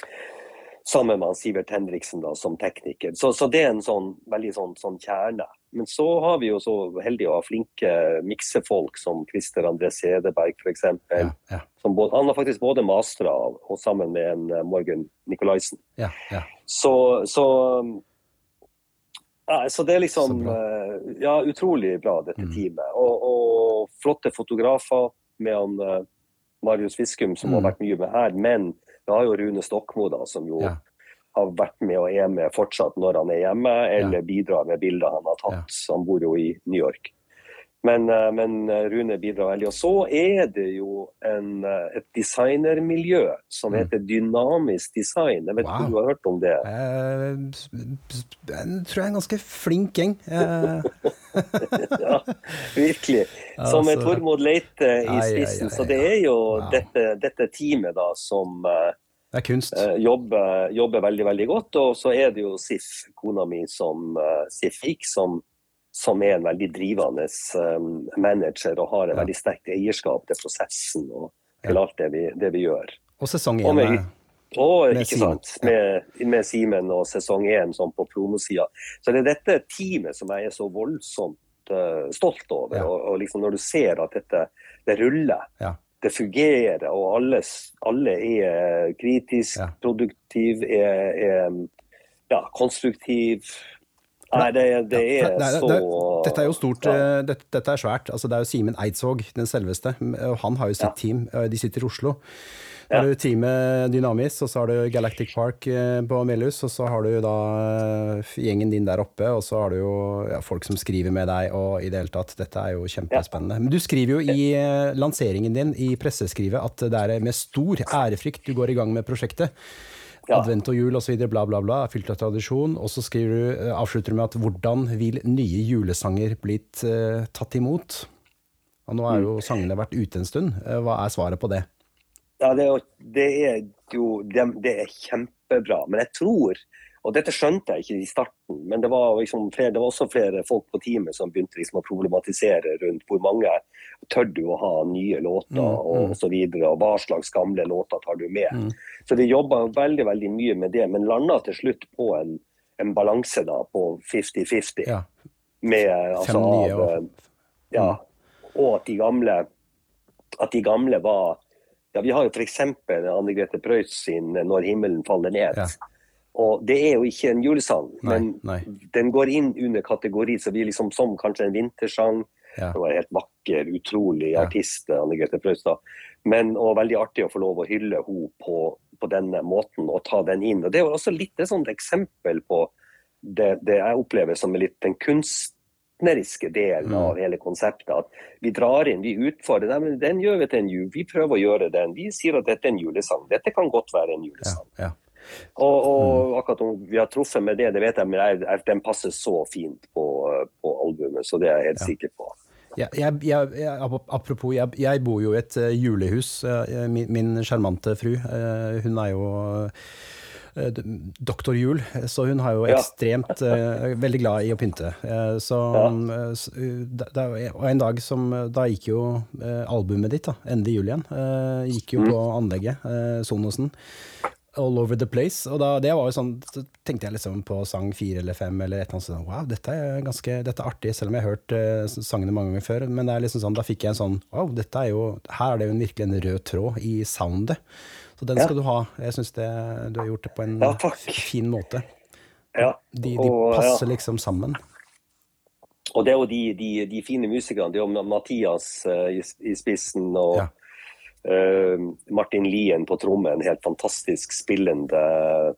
sammen med Sivert Henriksen da, som tekniker. Så, så, det er en sånn, veldig sånn, sånn, kjerne. Men så har vi jo så heldige å ha flinke miksefolk som Christer André Sedeberg f.eks. Ja, ja. Han har faktisk både mastra og sammen med en uh, Morgan Nicolaisen. Ja, ja. Så, så, ja, så, det er liksom uh, Ja, utrolig bra, dette mm. teamet. Og, og, flotte fotografer med han uh, Marius Fiskum, som mm. har vært mye med her. men vi har jo Rune Stokmo, da, som jo ja. har vært med og er med fortsatt når han er hjemme, eller ja. bidrar med bilder han har tatt. Ja. Han bor jo i New York. Men, eh, men, eh, Rune bidrar veldig. Og så er det jo en, eh, et designermiljø som mm. heter Dynamisk Design. Jeg vet ikke wow. om du har hørt om det? Jeg tror jeg er en ganske flink gjeng. (laughs) ja, virkelig. Som altså, Tormod Leite i spissen. Så det er jo wow. dette, dette, teamet da som kunst. Jobber, jobber, veldig veldig godt. Og så er det jo Sif, kona mi, som Sif Fik, som som er en veldig drivende um, manager og har et ja. veldig sterkt eierskap til prosessen og til alt det vi, det vi gjør. Og sesong én med, og, med ikke sant, med, med Simen og sesong én sånn på promosida. Så det er dette teamet som jeg er så voldsomt uh, stolt over. Ja. Og, og, liksom når du ser at dette det ruller, ja. det fungerer, og alle, alle er kritisk, produktiv, er, er ja, konstruktiv Nei, det, det er Det er- så det er- Dette er jo stort, Ja. eh, dette, dette er svært. Altså, det er jo Simen Eidsvåg, den selveste. og Han har jo sitt Ja. team. eh, De sitter i Oslo. Ja. Da har du teamet Dynamis, og så har du Galactic Park eh, på Melhus, og så har du da gjengen din der oppe, og så har du jo ja, folk som skriver med deg, og i det hele tatt. Dette er jo kjempespennende. Men du skriver jo i lanseringen din, i presseskrivet, at det er med stor ærefrykt du går i gang med prosjektet. Ja. Advent og jul osv., bla, bla, bla, er fylt av tradisjon. Og så skriver du, eh, avslutter du med at hvordan vil nye julesanger blitt uh, tatt imot? Og nå har jo sangene vært ute en stund. Eh, Hva er svaret på det? Ja, det er, jo- det er jo det, det er kjempebra. Men jeg tror, og dette skjønte jeg ikke i starten, men det var, liksom flere, det var også flere folk på teamet som begynte liksom å problematisere rundt hvor mange tør du å ha nye låter Mm, og, mm. så videre, og hva slags gamle låter tar du med. Mm. Så de jobba veldig veldig mye med det, men landa til slutt på en, en balanse da på 50-50. Ja, med altså, av, eh, Ja. Og at de gamle at de gamle var ja, Vi har jo f.eks. Anne Grete Preus sin 'Når himmelen faller ned'. Ja. Og Det er jo ikke en julesang, Nei, men nei. den går inn under kategori så vi liksom som kanskje en vintersang. Ja. Det var en helt vakker, utrolig Ja. artist, Anne Grete Preus. Men, og veldig artig å få lov å hylle henne på, på denne måten og ta den inn. Og Det er også litt et sånt eksempel på det, det jeg opplever som litt den kunstneriske delen Mm. av hele konseptet. At vi drar inn, vi utfordrer. Nei, men den gjør vi til en jul. Vi prøver å gjøre den. Vi sier at dette er en julesang. Dette kan godt være en julesang. ja. Og, og Mm. akkurat om vi har truffet med det, det vet jeg, men jeg, jeg, den passer så fint på, på albumet. Så det er jeg helt Ja. sikker på. Ja, jeg, jeg, jeg, apropos, jeg, bor jo i et eh, julehus. Eh, Min, sjarmante fru, eh, hun er jo doktor Jul, så hun har jo ekstremt ja. Veldig glad i å pynte. Så, Ja. da- Og en dag som Da gikk jo albumet ditt, da, endelig jul igjen, gikk jo Mm. på anlegget, Sonosen. All over the place. Og da, det var jo sånn, så tenkte jeg liksom på sang fire eller fem eller et eller annet sånt. Wow, dette er ganske dette er artig, selv om jeg har hørt uh, sangene mange ganger før. Men det er liksom sånn, da fikk jeg en sånn Wow, dette er jo Her er det jo en virkelig en rød tråd i soundet. Så den Ja. skal du ha. Jeg syns du har gjort det på en Ja, fin måte. Ja. De, de Og, ja. passer liksom sammen. Og det er jo de, de, de fine musikerne. Det er jo Mathias uh, i, i spissen og Ja. Martin Lien på tromme, en helt fantastisk spillende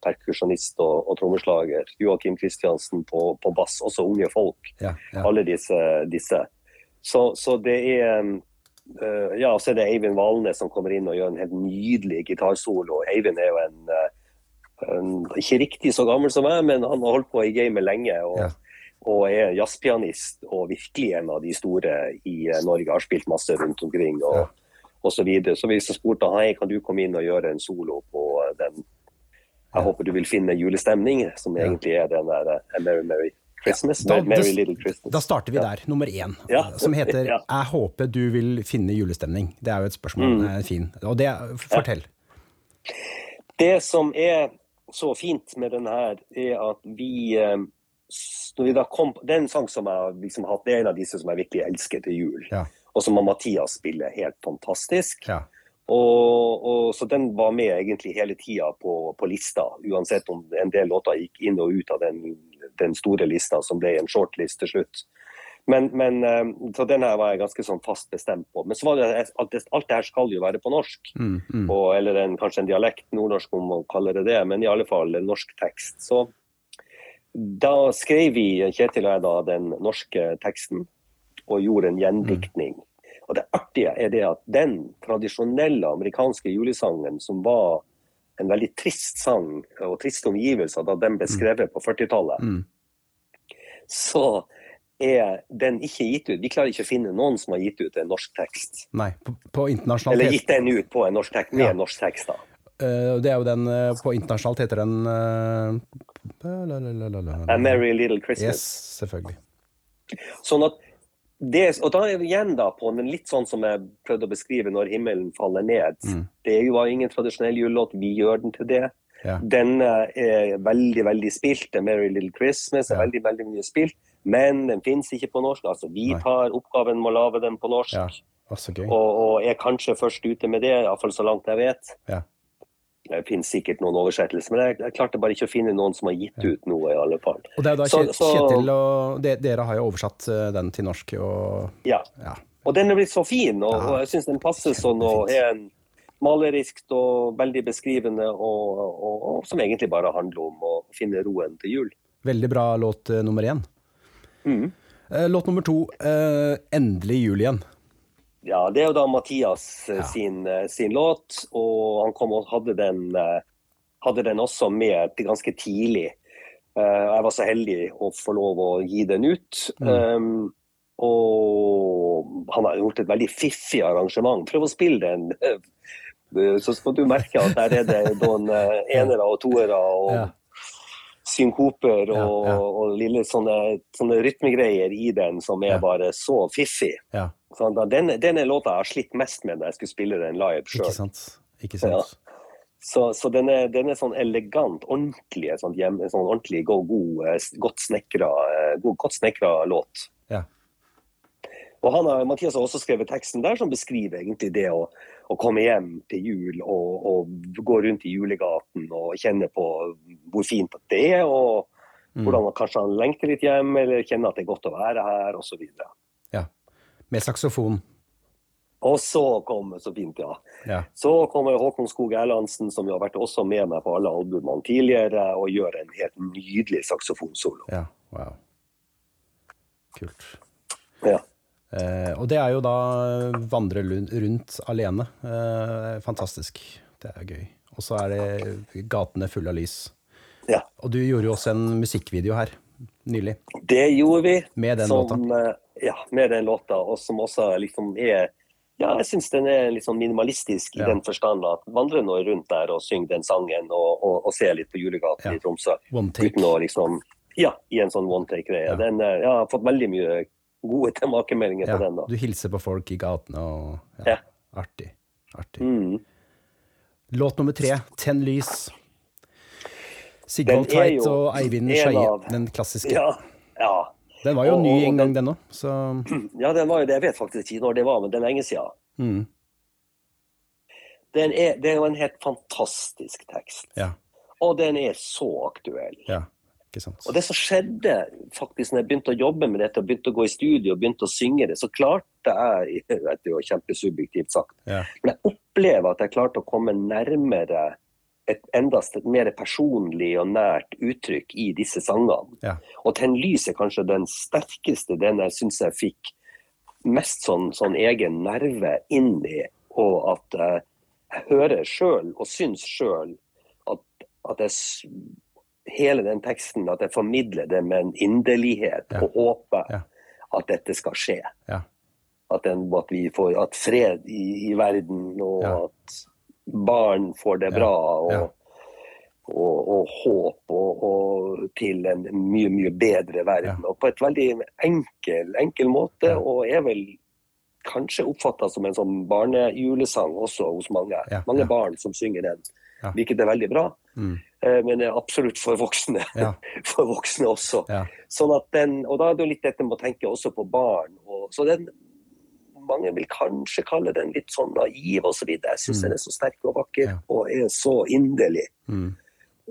perkusjonist og, og trommeslager. Joakim Kristiansen på, på bass, også unge folk. Ja, ja. Alle disse. disse. Så, så det er eh, Ja, så er det Eivind Valnes som kommer inn og gjør en helt nydelig gitarsolo. Eivind er jo en, eh, en Ikke riktig så gammel som meg, men han har holdt på i gamet lenge. og Ja. og er jazzpianist og virkelig en av de store i eh, Norge. Har spilt masse rundt omkring og, Ja. og så videre. Så vi jeg spurte hei, kan du komme inn og gjøre en solo på eh, den. Jeg håper du vil finne julestemning, som Ja. egentlig er den der eh, Merry Merry Christmas. Da- Merry Little Christmas. Da starter vi Ja. der, nummer én, Ja. som heter Ja. 'Jeg håper du vil finne julestemning'. Det er jo et spørsmål. Mm. Fin. Og det, fortell. Det som er så fint med den her, er at vi eh, når vi da kom, Det er en sang som jeg har liksom hatt, det er en av disse som jeg virkelig elsker til jul. Ja. Og så må Mathias spille helt fantastisk. Ja. Og, og, så den var med egentlig hele tida på, på lista, uansett om en del låter gikk inn og ut av den, den store lista som ble en shortlist til slutt. Men, men eh, Så den her var jeg ganske sånn fast bestemt på. Men så var det alt det her skal jo være på norsk. Mm, mm. Og, eller en, kanskje en dialekt, nordnorsk om man kaller det det, men i alle fall en norsk tekst. Så da skrev vi, Kjetil og jeg, da, den norske teksten og gjorde en gjendiktning. Og det artige er det at den tradisjonelle amerikanske julesangen, som var en veldig trist sang og triste omgivelser da den ble skrevet på 40-tallet, Mm. så er den ikke gitt ut. Vi klarer ikke å finne noen som har gitt ut en norsk tekst. Nei, på, på internasjonalt Eller gitt den ut på en norsk tekst, med Ja. norsk tekst. da. Uh, det er jo den uh, På internasjonalt heter den la. A Merry Little Christmas. Yes, selvfølgelig. Sånn at det, og da er vi igjen da på den litt sånn som jeg prøvde å beskrive når himmelen faller ned. Mm. Det var ingen tradisjonell julelåt, vi gjør den til det. Ja. Den eh, er veldig veldig spilt. Merry Little Christmas er Ja. veldig veldig mye spilt, men den finnes ikke på norsk. Altså, Vi Nei. tar oppgaven med å lage den på norsk, Ja. Og, og er kanskje først ute med det, iallfall så langt jeg vet. Ja. Det finnes sikkert noen oversettelser, men jeg, jeg, klarte bare ikke å finne noen som har gitt ut noe. i alle fall. Og det er da så, Kjetil og de, Dere har jo oversatt eh, den til norsk. Og, ja. ja. Og den er blitt så fin, og, ja, og jeg syns den passer sånn og er en malerisk og veldig beskrivende, og, og, og, som egentlig bare handler om å finne roen til jul. Veldig bra låt uh, nummer én. Mm. Uh, låt nummer to, 'Endelig jul igjen'. Ja, det er jo da Mathias ja. sin, sin, låt, og han kom og hadde den, hadde den også med ganske tidlig. Jeg var så heldig å få lov å gi den ut. Mm. Um, og han har gjort et veldig fiffig arrangement. Prøv å spille den (laughs) så skal du merke at der er det noen eh, enere og toere og ja. synkoper og, ja, ja. og lille sånne, sånne, rytmegreier i den som er bare så fiffig. Så denne, denne låta jeg har slitt mest med når jeg skulle spille den live sjøl. Ikke sant. Ikke sant. Så, så den, er, den, er, sånn elegant, ordentlig, sånn, hjem, sånn ordentlig god, god, eh, godt snekra, eh, god, godt snekra låt. Ja. Og han har, Mathias har også skrevet teksten der som beskriver egentlig det å å komme hjem til jul og, og, gå rundt i julegaten og kjenne på hvor fint det er, og mm. hvordan kanskje han lengter litt hjem, eller kjenner at det er godt å være her, osv. Med saksofon. Og så kommer så fint, ja. ja. Så kommer Håkon Skog Erlandsen, som har vært også med meg på alle albumene tidligere, og gjør en helt nydelig saksofonsolo. Ja, wow. Kult. Ja. Eh, og det er jo da vandre rundt alene. Eh, fantastisk. Det er gøy. Og så er det gatene fulle av lys. Ja. Og du gjorde jo også en musikkvideo her nylig. Det gjorde vi. Med den som, låta. Eh, ja, med den låta, og som også liksom er ja, jeg syns den er litt sånn minimalistisk i ja. den forstand at vandre nå rundt der og synge den sangen og, og, og se litt på Julegaten ja. i Tromsø. One take. Uten å liksom Ja, i en sånn one take-greie. Ja. Den jeg har fått veldig mye gode (laughs) tilbakemeldinger på den. da. Du hilser på folk i gatene og ja, ja. Artig. Artig. Mm. Låt nummer tre, 'Tenn lys'. Sigvald Tveit og Eivind Skeie, den klassiske. Ja, ja. Den var jo og, ny en gang, den òg. (clears throat) Ja, den var jo det. Jeg vet faktisk ikke når det var, men det er lenge siden. Mm. Den er, det er jo en helt fantastisk tekst. Ja. Og den er så aktuell. Ja. Ikke sant? Og det som skjedde faktisk når jeg begynte å jobbe med dette, og begynte å gå i studio og begynte å synge det, så klarte jeg (laughs) Det er jo kjempesubjektivt sagt, ja. men jeg opplever at jeg klarte å komme nærmere et enda mer personlig og nært uttrykk i disse sangene. Ja. Og 'Tenn lys' er kanskje den sterkeste, den jeg syns jeg fikk mest sånn, sånn, egen nerve inn i, og at jeg, jeg hører sjøl og syns sjøl at, at jeg hele den teksten, at jeg formidler det med en inderlighet ja. og håper ja. at dette skal skje. Ja. At, den, at, vi får at fred i, i verden, og at barn får det bra. og og, og, håp og, og, til en mye, mye bedre verden. Og på et veldig enkel, enkel måte, og er vel kanskje oppfatta som en sånn barnejulesang også hos mange. Mange barn som synger den. Hvilket er veldig bra. Mm. Eh, men er absolutt for voksne. Ja. (laughs) for voksne også. Ja. Sånn at den, og da er det jo litt dette med å tenke også på barn. Og, så den, mange vil kanskje kalle den litt sånn naiv osv. Så jeg syns mm. den er så sterk og vakker ja. og er så inderlig. Mm.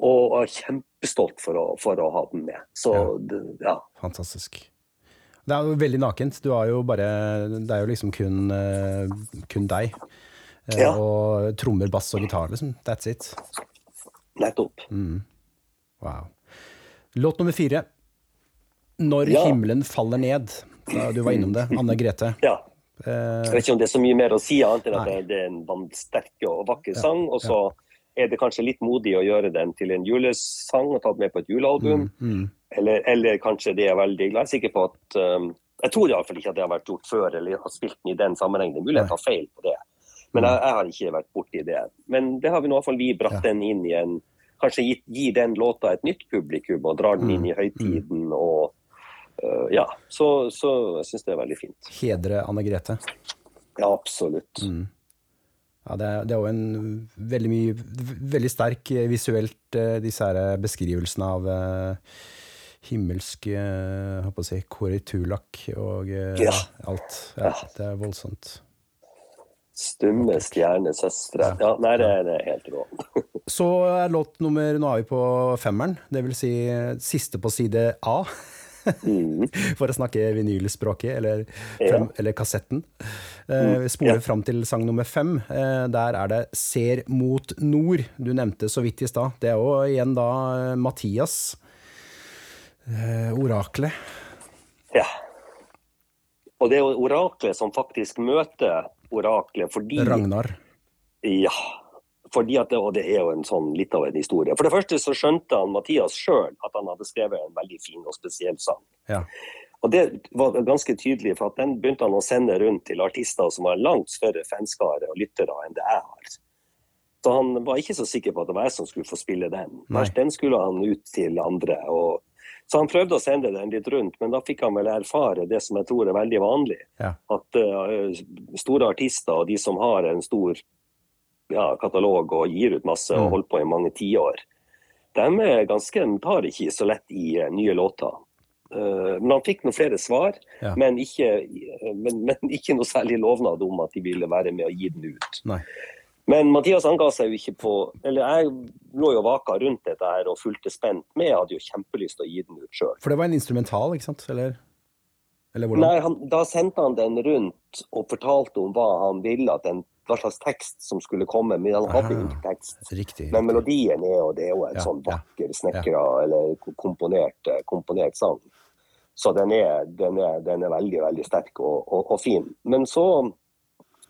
Og er kjempestolt for å, for å, ha den med. Så det, ja. Fantastisk. Det er jo veldig nakent. Du har jo bare Det er jo liksom kun, uh, kun deg. Uh, ja. Og trommer, bass og gitar, liksom. That's it. Nettopp. Mm. Wow. Låt nummer fire. 'Når ja. himmelen faller ned'. Da du var innom det. Anne Grete. Ja. Eh, jeg vet ikke om det er så mye mer å si, annet enn at det, er en sterk og vakker sang. Og så er det kanskje litt modig å gjøre den til en julesang og ta den med på et julealbum. Mm, mm. Eller, eller, kanskje det er veldig glad. Jeg er sikker på at um, Jeg tror iallfall ikke at det har vært gjort før, eller har spilt den i den sammenhengen. Det er mulig jeg tar feil på det. Men jeg, jeg, har ikke vært borti det. Men det har vi nå iallfall vi bratt den inn i en Kanskje gi, gi, den låta et nytt publikum og drar den inn i mm, høytiden. Mm. og Ja. Så, så jeg syns det er veldig fint. Hedre Anne Grete. Ja, absolutt. Mm. Ja, det er, det er jo en veldig mye Veldig sterk visuelt, uh, disse her beskrivelsene av uh, himmelsk uh, si, korrekturlakk og ja. alt. Ja, det er voldsomt. Stumme stjernesøstre. Ja, nei, det er helt rå. Så er låt nummer Nå er vi på femmeren, det vil si siste på side A. Mm. (laughs) For å snakke vinylspråket, eller, Ja. eller kassetten. Eh, vi spoler fram til sang nummer fem. Eh, der er det 'Ser mot nord', du nevnte så vidt i stad. Det er jo igjen da eh, Mathias, eh, oraklet. Ja. Og det er jo oraklet som faktisk møter oraklet fordi Ragnar. Ja. Fordi at det, og det er jo en sånn litt av en historie. For det første så skjønte han Mathias sjøl at han hadde skrevet en veldig fin og spesiell sang. Ja. Og det var ganske tydelig, for at den begynte han å sende rundt til artister som har en langt større fanskare og lyttere enn det jeg har. Så han var ikke så sikker på at det var jeg som skulle få spille den. Nei. Den skulle han ut til andre. Og, så han prøvde å sende den litt rundt, men da fikk han vel erfare det som jeg tror er veldig vanlig. Ja. At uh, store artister og de som har en stor ja, katalog og gir ut masse Mm. og holdt på i mange tiår, de ganske, tar ikke så lett i eh, nye låter. Eh, men han fikk noen flere svar, Ja. men, ikke, men, men ikke noe særlig lovnad om at de ville være med å gi den ut. Nei. Men Mathias han ga seg jo ikke på Eller jeg lå jo vaka rundt dette her og fulgte spent med. Jeg hadde jo kjempelyst til å gi den ut sjøl. For det var en instrumental, ikke sant? Eller, eller hvordan? Nei, han, Da sendte han den rundt og fortalte om hva han ville, at den, hva slags tekst som skulle komme. Men han hadde Ah. ikke tekst. Riktig. Men melodien er jo, det er jo en Ja, sånn ja, vakker snekra eller komponert, eh, komponert sang. Så den er, den er, den er veldig veldig sterk og, og, og fin. Men så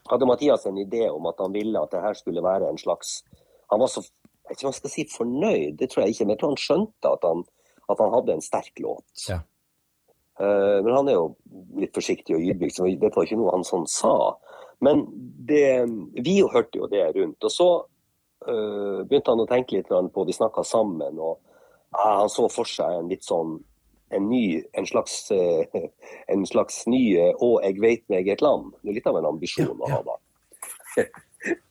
hadde Mathias en idé om at han ville at det her skulle være en slags Han var så jeg vet ikke om jeg skal si fornøyd, det tror jeg ikke, men jeg tror han skjønte at han, at han hadde en sterk låt. Ja. Eh, men han er jo litt forsiktig og ydmyk, så dette var ikke noe han sånn sa. Men det, vi hørte jo det rundt. Og så øh, begynte han å tenke litt på Vi snakka sammen, og ja, han så for seg en litt sånn en ny, en slags, eh, en slags ny eh, 'Å, jeg veit meg et land'. Det er litt av en ambisjon Ja, å ha da. (laughs)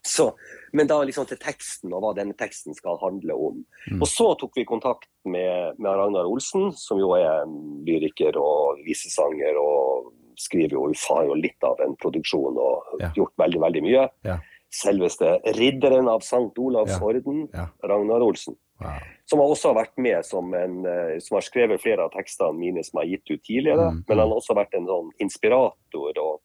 Så, men da liksom til teksten og hva denne teksten skal handle om. Mm. Og så tok vi kontakt med, med Ragnar Olsen, som jo er lyriker og visesanger og skriver jo, Ufa jo litt av en produksjon og Ja. gjort veldig, veldig mye. Ja. Selveste ridderen av Sankt Olavs orden. Ragnar Olsen. Wow. Som har også vært med som en eh, som har skrevet flere av tekstene mine som jeg har gitt ut tidligere. Mm, Men mm. han har også vært en sånn inspirator og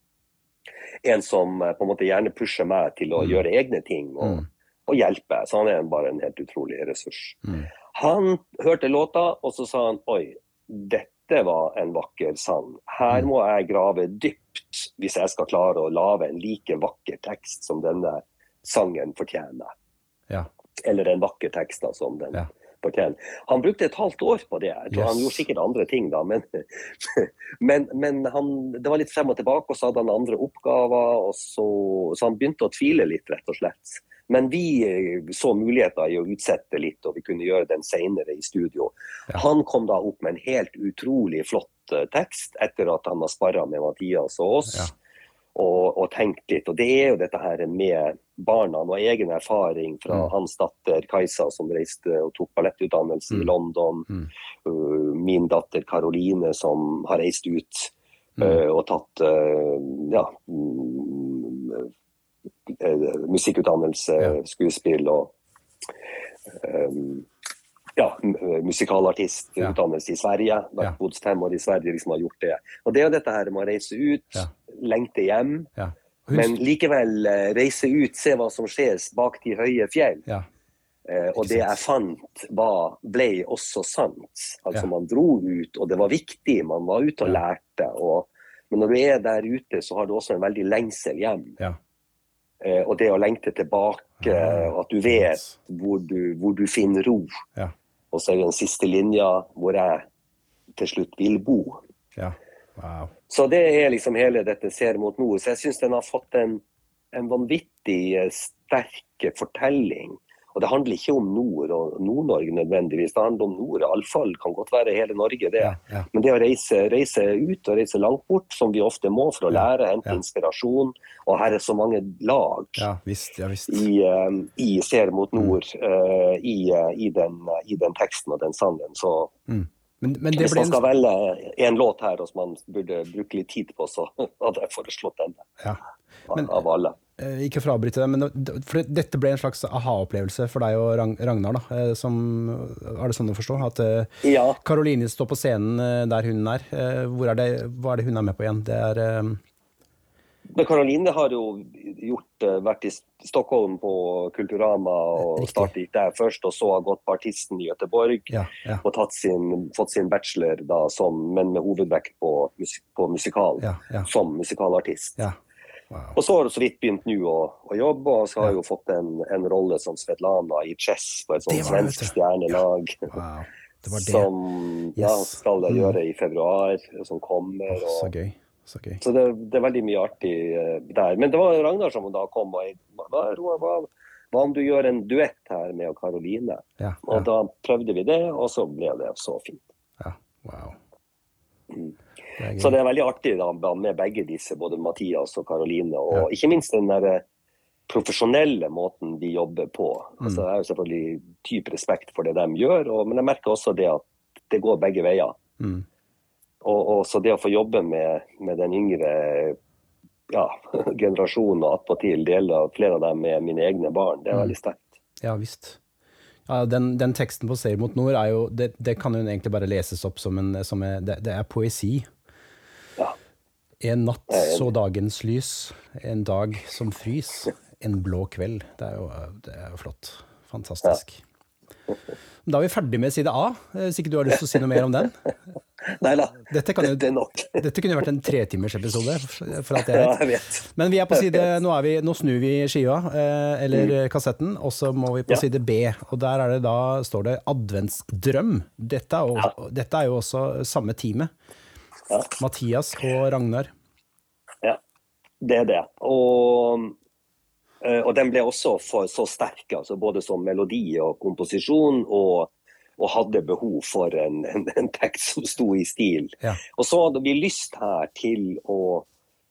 en som eh, på en måte gjerne pusher meg til å Mm. gjøre egne ting og, Mm. og hjelpe. Så han er bare en helt utrolig ressurs. Mm. Han hørte låta, og så sa han oi, dette var en vakker sang. Her Mm. må jeg grave dypt hvis jeg skal klare å lage en like vakker tekst som denne sangen fortjener. Ja. Eller en vakker tekst da, som den Ja. fortjener. Han brukte et halvt år på det. Jeg tror Han gjorde sikkert andre ting da, men, (laughs) men, men han, det var litt frem og tilbake, og så hadde han andre oppgaver. Og så, så han begynte å tvile litt, rett og slett. Men vi eh, så muligheter i å utsette litt, og vi kunne gjøre den senere i studio. Ja. Han kom da opp med en helt utrolig flott eh, tekst etter at han har sparra med Mathias og oss. Ja. Og, og tenkt litt. Og det er jo dette her med barna og egen erfaring fra Mm. hans datter Kajsa, som reiste og tok ballettutdannelse Mm. i London. Mm. Uh, min datter Karoline, som har reist ut uh, og tatt uh, ja, mm, musikkutdannelse, Ja. skuespill og um, ja, m- musikalartist, Ja. i Sverige. Vært Ja. bodd fem år i Sverige, liksom har gjort det. Og det er jo dette her med å reise ut, Ja. lengte hjem, Ja. Men likevel eh, reise ut, se hva som skjer bak de høye fjell. ja. Eh, og det jeg fant, var, ble også sant. Altså. Man dro ut, og det var viktig. Man var ute og lærte. Og, men når du er der ute, så har du også en veldig lengsel hjem. Ja. Eh, og det å lengte tilbake, Ah, og at du vet hvor du, hvor du finner ro. Ja. Og så er det den siste linja hvor jeg til slutt vil bo. ja. Wow. Så det er liksom hele dette Ser mot nord. Så jeg syns den har fått en, en vanvittig eh, sterk fortelling. Og det handler ikke om nord og Nord-Norge nødvendigvis. Det handler om nord. Iallfall kan godt være hele Norge, det. Ja. Ja. Men det å reise, reise ut og reise langt bort, som vi ofte må for å lære, hente ja. inspirasjon Og her er så mange lag ja visst. Visst. i, eh, i Ser mot Mm. nord, eh, i, uh, i, den, i den teksten og den sangen. Så Men, men det hvis man en skal velge en låt her og som man burde bruke litt tid på, så (laughs) hadde jeg foreslått den ja. Men- av alle. Eh, ikke for å avbryte det, men det, for dette ble en slags aha-opplevelse for deg og Ragnar. da, eh, som, Er det sånn å forstå? At eh, Ja. Karoline står på scenen der hun er. Er det, hva er det hun er med på igjen? Det er Men Karoline har jo gjort, vært i Stockholm på Kulturama og startet der først, og så har gått på Artisten i Göteborg. Ja. ja, Og sin, fått sin bachelor, da, som, men med hovedvekt på, musik, på musikal. ja, Som musikalartist. Ja. Wow. Og så har hun så vidt begynt nå å, å jobbe, og så har Ja. hun fått en, en rolle som Svetlana i Chess på et sånt svensk stjernelag. wow. Det var (laughs) det. Som ja, Yes. skal Mm. gjøre i februar, som kommer. Åh, så gøy. Så gøy. så det, det er veldig mye artig uh, der. Men det var Ragnar som da kom og jeg, hva, Roar, hva, hva om du gjør en duett her med Karoline? Ja, Og ja, da prøvde vi det, og så ble det så fint. ja. Wow. Mm. Det Så det er veldig artig da, med begge disse, både Mathias og Karoline. Og Ja. ikke minst den der eh, profesjonelle måten de jobber på. Mm. Altså, jeg har jo selvfølgelig dyp respekt for det de gjør, og, men jeg merker også det at det går begge veier. Mm. Og, og så det å få jobbe med, med den yngre ja, (laughs) generasjonen, og attpåtil deler flere av dem med mine egne barn, det er Mm. veldig sterkt. Ja visst. Ja, den, den teksten på Seier mot nord er jo det, det kan jo egentlig bare leses opp som en som er, det, det er poesi. Ja. En natt enig. så dagens lys, en dag som frys, en blå kveld. Det er jo, det er jo flott. Fantastisk. Da er vi ferdig med side A, eh, hvis ikke du har lyst til å si noe mer om den. Nei da, Dette, kan jo, det er nok. dette kunne vært en tretimersepisode, for alt jeg Ja, jeg vet. Men vi er på side, nå, er vi, nå snur vi skiva, eller eller kassetten, og så må vi på Mm. Ja. side B. Og der er det da, står det 'Adventsdrøm'. Dette er jo, dette er jo også samme teamet. Ja. Mathias og Ragnar. Ja, det er det. Og, eh, og den ble også for, så sterk, altså både som melodi og komposisjon, og, og hadde behov for en, en, en tekst som sto i stil. Ja. Og så hadde vi lyst her til å,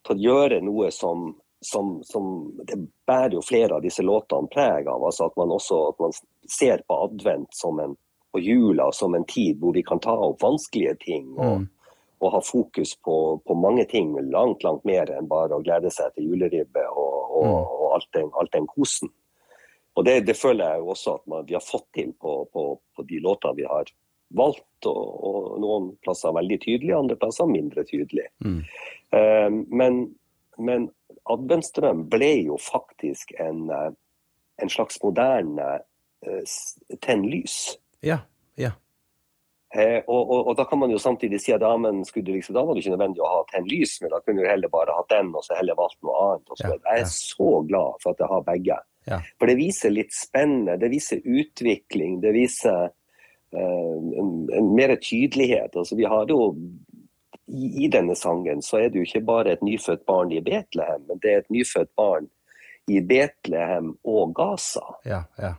til å gjøre noe som, som, som Det bærer jo flere av disse låtene preg av. altså At man også at man ser på advent som en, og jula som en tid hvor vi kan ta opp vanskelige ting. og Mm. Og ha fokus på, på mange ting langt langt mer enn bare å glede seg til juleribbe og, og, Mm. og alt, den, alt den kosen. Og det, det føler jeg jo også at man, vi har fått til på, på, på de låtene vi har valgt. Og, og noen plasser veldig tydelig, andre plasser mindre tydelig. Mm. Uh, men, men Adventsdrøm ble jo faktisk en, eh, en slags moderne uh, s- tenn lys. Ja. ja. Eh, og, og, og da kan man jo samtidig si at ja, men skulle du liksom, da var det ikke nødvendig å ha tent lys, men da kunne du heller bare hatt den, og så heller valgt noe annet. Så. Ja, Jeg er så glad for at jeg har begge. Ja. For det viser litt spennende, det viser utvikling, det viser eh, en, en mer tydelighet. Altså, vi har jo i, I denne sangen så er det jo ikke bare et nyfødt barn i Betlehem, men det er et nyfødt barn i Betlehem og Gaza. Ja. ja.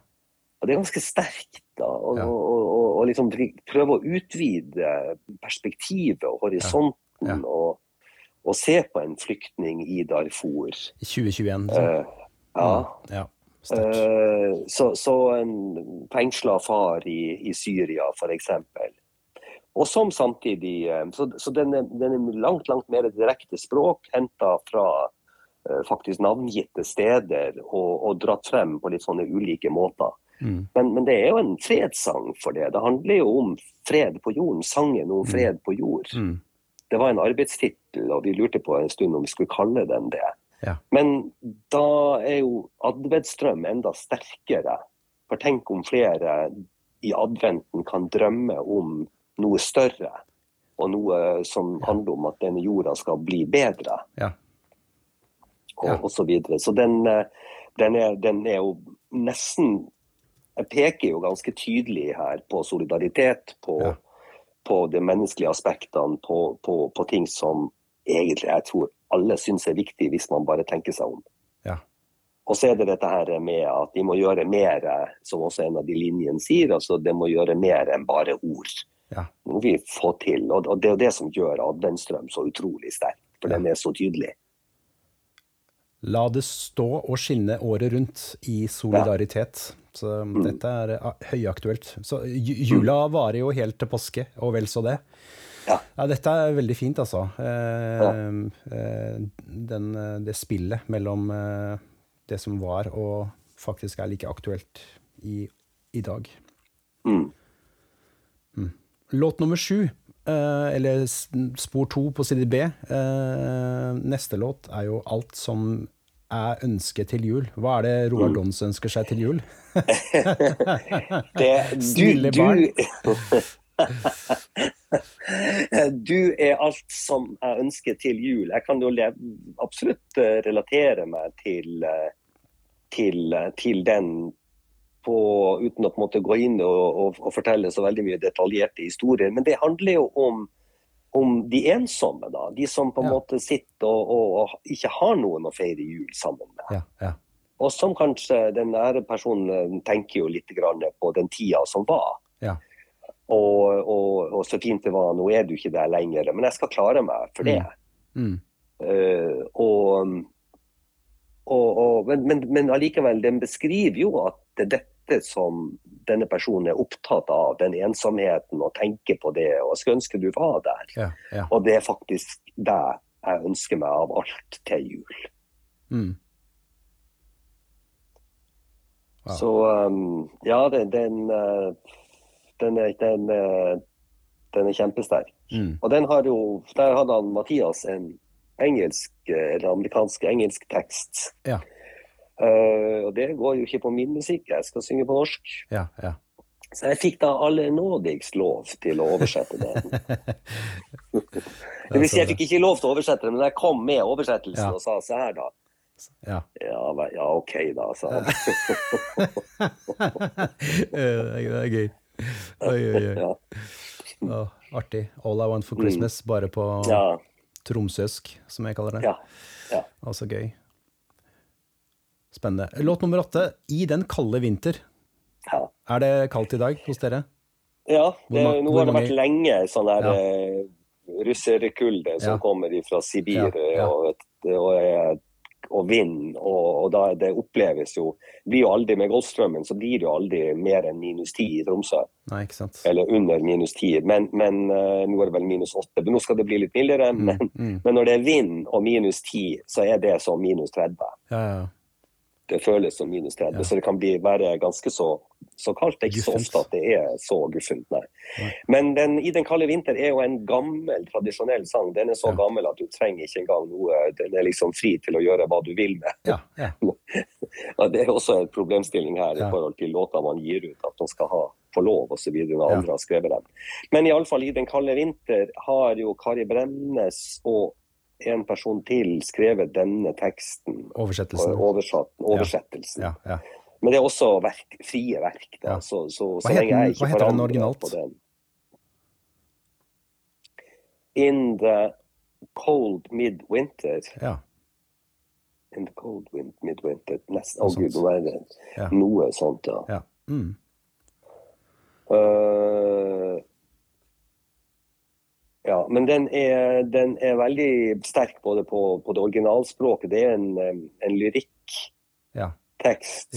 Og det er ganske sterkt. Da, og, Ja. og, og, og liksom prøve å utvide perspektivet og horisonten. Ja. Og, se på en flyktning i Darfur. I 2021. Så. Eh, ja. ja. Sterkt. Eh, så, så en fengsla far i, i Syria, f.eks. Og som samtidig eh, Så, så den, er, den er langt, langt mer direkte språk, henta fra faktisk navngitte steder og, og dratt frem på litt sånne ulike måter. Mm. Men, men det er jo en fredssang for det. Det handler jo om fred på jorden. Sangen om fred på jord. Mm. Det var en arbeidstittel, og vi lurte på en stund om vi skulle kalle den det. Ja. Men da er jo adventsdrøm enda sterkere. For tenk om flere i adventen kan drømme om noe større. Og noe som handler om at denne jorda skal bli bedre. Ja. Og, og så videre. Så den, eh, den, er, den er jo nesten Jeg peker jo ganske tydelig her på solidaritet, på, Ja. på de menneskelige aspektene, på, på, på ting som egentlig jeg tror alle syns er viktig, hvis man bare tenker seg om. Ja. Og så er det dette her med at de må gjøre mer, som også en av de linjene sier. altså Det må gjøre mer enn bare ord. Ja. Det må vi få til. Og det er jo det som gjør adventsstrøm så utrolig sterk. For den er så tydelig. La det stå og skinne året rundt i solidaritet. Så Mm. dette er ah, høyaktuelt. Så jula varer jo helt til påske, og vel så det. Ja. dette er veldig fint, altså. Eh, eh, den, eh, det spillet mellom eh, det som var, og faktisk er like aktuelt i, i dag. Mm. Låt nummer sju, eller spor to på side B, eh, neste låt er jo Alt som er ønsket til jul. Hva er det Roar Dons ønsker seg til jul? (laughs) Det, du, Snille du, (laughs) du er alt som jeg ønsker til jul. Jeg kan jo absolutt eh, relatere meg til, eh, til, eh, til den på, uten å på en måte gå inn og, og, og fortelle så veldig mye detaljerte historier. Men det handler jo om, om de ensomme, da. De som på en Ja. måte sitter og, og, ikke har noen å feire jul sammen med. Ja, ja. Og som kanskje den nære personen tenker jo litt grann på den tida som var. Ja. Og, og, så fint det var, nå er du ikke der lenger, men jeg skal klare meg for det. Mm. Eh, og, og, og, men, men, men allikevel, den beskriver jo at det dette som denne personen er opptatt av, den ensomheten, og tenker på det, og jeg skulle ønske du var der. Ja, ja. Og det er faktisk det jeg ønsker meg av alt til jul. Mm. Wow. Så um, ja, den, den, eh, den, er, den, eh, den er kjempesterk. Mm. Og den har jo, der hadde han Mathias en engelsk, eh, eller amerikansk engelsk tekst. Ja. Eh, og det går jo ikke på min musikk, jeg skal synge på norsk. Ja, ja. Så jeg fikk da allernådigst lov til å oversette den. (laughs) Det vil si, jeg fikk ikke lov til å oversette den, men jeg kom med oversettelsen Ja. og sa se her, da. Ja. Ja, ja OK, da, sa han. (laughs) Eh, det er gøy. Oi, oi, oi. Ja. Å, artig. All I Want for Christmas, bare på Ja, tromsøsk, som jeg kaller det. ja, ja. Altså gøy. Spennende. Låt nummer åtte, I den kalde vinter. ja. Er det kaldt i dag hos dere? Ja, det, nå har det vært lenge sånn der Ja. eh, russerkulde som Ja. kommer fra Sibir Ja. Og, og, eh, og vind, og, og da det oppleves jo Blir jo aldri med Golfstrømmen, så blir det jo aldri mer enn minus ti i Tromsø. Nei, ikke sant? Eller under minus ti. Men, men eh, nå er det vel minus åtte. Nå skal det bli litt mildere. Men, mm. men når det er vind og minus ti, så er det som minus 30. Ja, ja. Det føles som minus 30, Ja. så det kan bli, være ganske så, så kaldt. Det er ikke så ofte at det er så guffent, nei. Nei. Men den, I den kalde vinter er jo en gammel, tradisjonell sang. Den er så Ja. gammel at du trenger ikke engang noe Den er liksom fri til å gjøre hva du vil med. ja, (laughs) det er også en problemstilling her i forhold til låter man gir ut, at man skal ha få lov osv. når andre har skrevet dem. Men iallfall i den kalde vinter har jo Kari Bremnes og en person til skrevet denne teksten. Oversettelsen. oversatt, oversettelsen. Ja, ja. Men det er også verk, frie verk. Da. Så, så, så Hva heter hva heter den originalt? den. In the cold midwinter ja. In the cold wind, midwinter Nesten, oh, gud, Ja. noe sånt, ja. ja. Mm. Eh, ja, men den er, den er veldig sterk både på, på det originalspråket. Det er en, en lyrikktekst ja.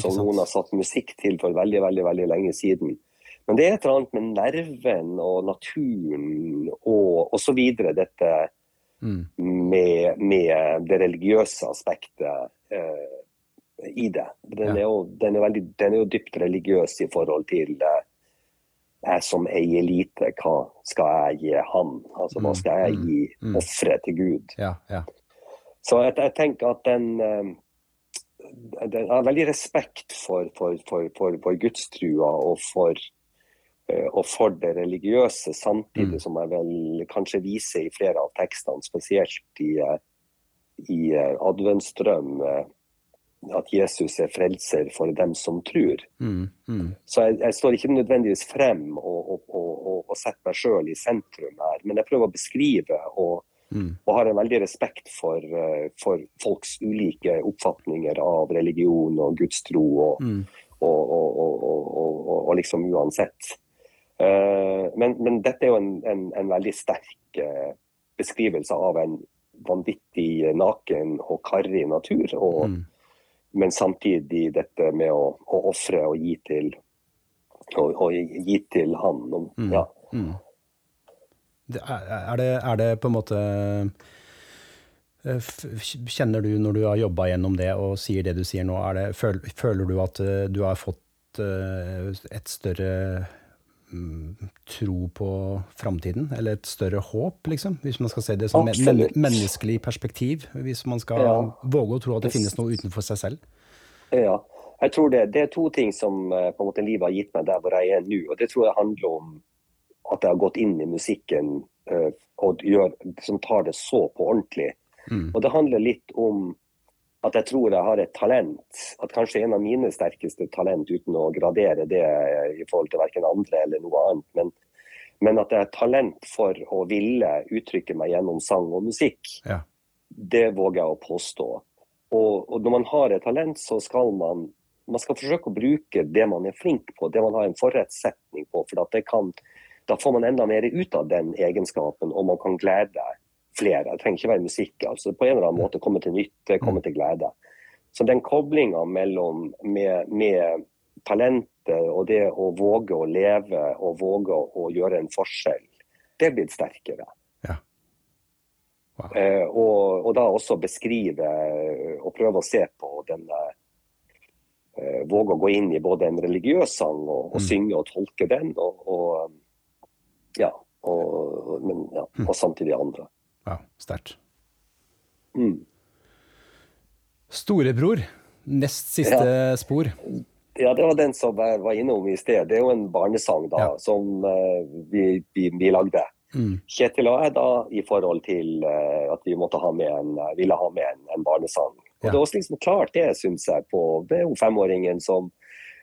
Som noen har satt musikk til for veldig, veldig, veldig lenge siden. Men det er et eller annet med nerven og naturen og, osv. dette Mm. med, med det religiøse aspektet eh, i det. Den, Ja. er jo, den, er veldig, den er jo dypt religiøs i forhold til eh, jeg som eier lite, hva skal jeg gi han? Altså, hva Mm, skal jeg mm, gi offeret til Gud? ja, ja. Så jeg, jeg tenker at den, eh, den Jeg har veldig respekt for, for, for, for, for gudstrua og for, eh, og for det religiøse, samtidig Mm. som jeg vel kanskje viser i flere av tekstene, spesielt i, eh, i adventsdrøm, at Jesus er frelser for dem som tror. Mm. Mm. Så jeg, jeg står ikke nødvendigvis frem og, og, og, og, setter meg sjøl i sentrum her, men jeg prøver å beskrive og, Mm. har en veldig respekt for, eh, for folks ulike oppfatninger av religion og gudstro og, Mm. liksom uansett. Eh, men, men dette er jo en, en, en veldig sterk eh, beskrivelse av en vanvittig naken og karrig natur. Og, Mm. Men samtidig dette med å, å ofre og gi til og, og gi til han. Og, Mm. ja. Mm. Det er, er, det, er det på en måte Eh, kjenner du når du har jobba gjennom det og sier det du sier nå, det, føler du at eh, du har fått eh, et større tro på framtiden? Eller et større håp, liksom? Hvis man skal se det som men menneskelig perspektiv? Hvis man skal ja. våge å tro at det finnes noe utenfor seg selv? Ja. Jeg tror det, det er to ting som på en måte livet har gitt meg der hvor jeg er nå. og Det tror jeg handler om at jeg har gått inn i musikken og gjør, som tar det så på ordentlig Mm. Og det handler litt om at jeg tror jeg har et talent, at kanskje en av mine sterkeste talent, uten å gradere det i forhold til verken andre eller noe annet, men, men at jeg har talent for å ville uttrykke meg gjennom sang og musikk. Ja. Det våger jeg å påstå. Og, og, når man har et talent, så skal man man skal forsøke å bruke det man er flink på, det man har en forretsetning på. for kan, Da får man enda mer ut av den egenskapen, og man kan glede flere. Det trenger ikke være musikk. altså På en eller annen måte komme til nytte, komme til glede. Så den koblinga med, med, talentet og det å våge å leve og våge å gjøre en forskjell, det er blitt sterkere. Ja. Wow. Eh, og, og, da også beskrive og prøve å se på denne eh, Våge å gå inn i både en religiøs sang og, og mm. synge og tolke den, og, og ja, men, ja, mm. og samtidig andre. Ja, sterkt. Mm. Storebror, nest siste ja. spor. Ja, det var den som jeg var innom i sted. Det er jo en barnesang da, ja. som uh, vi, vi, vi, lagde. Mm. Kjetil og jeg da i forhold til uh, at vi måtte ha med en, uh, ville ha med en, en barnesang. Og ja. Det var liksom klart det, syns jeg, på det er jo femåringen som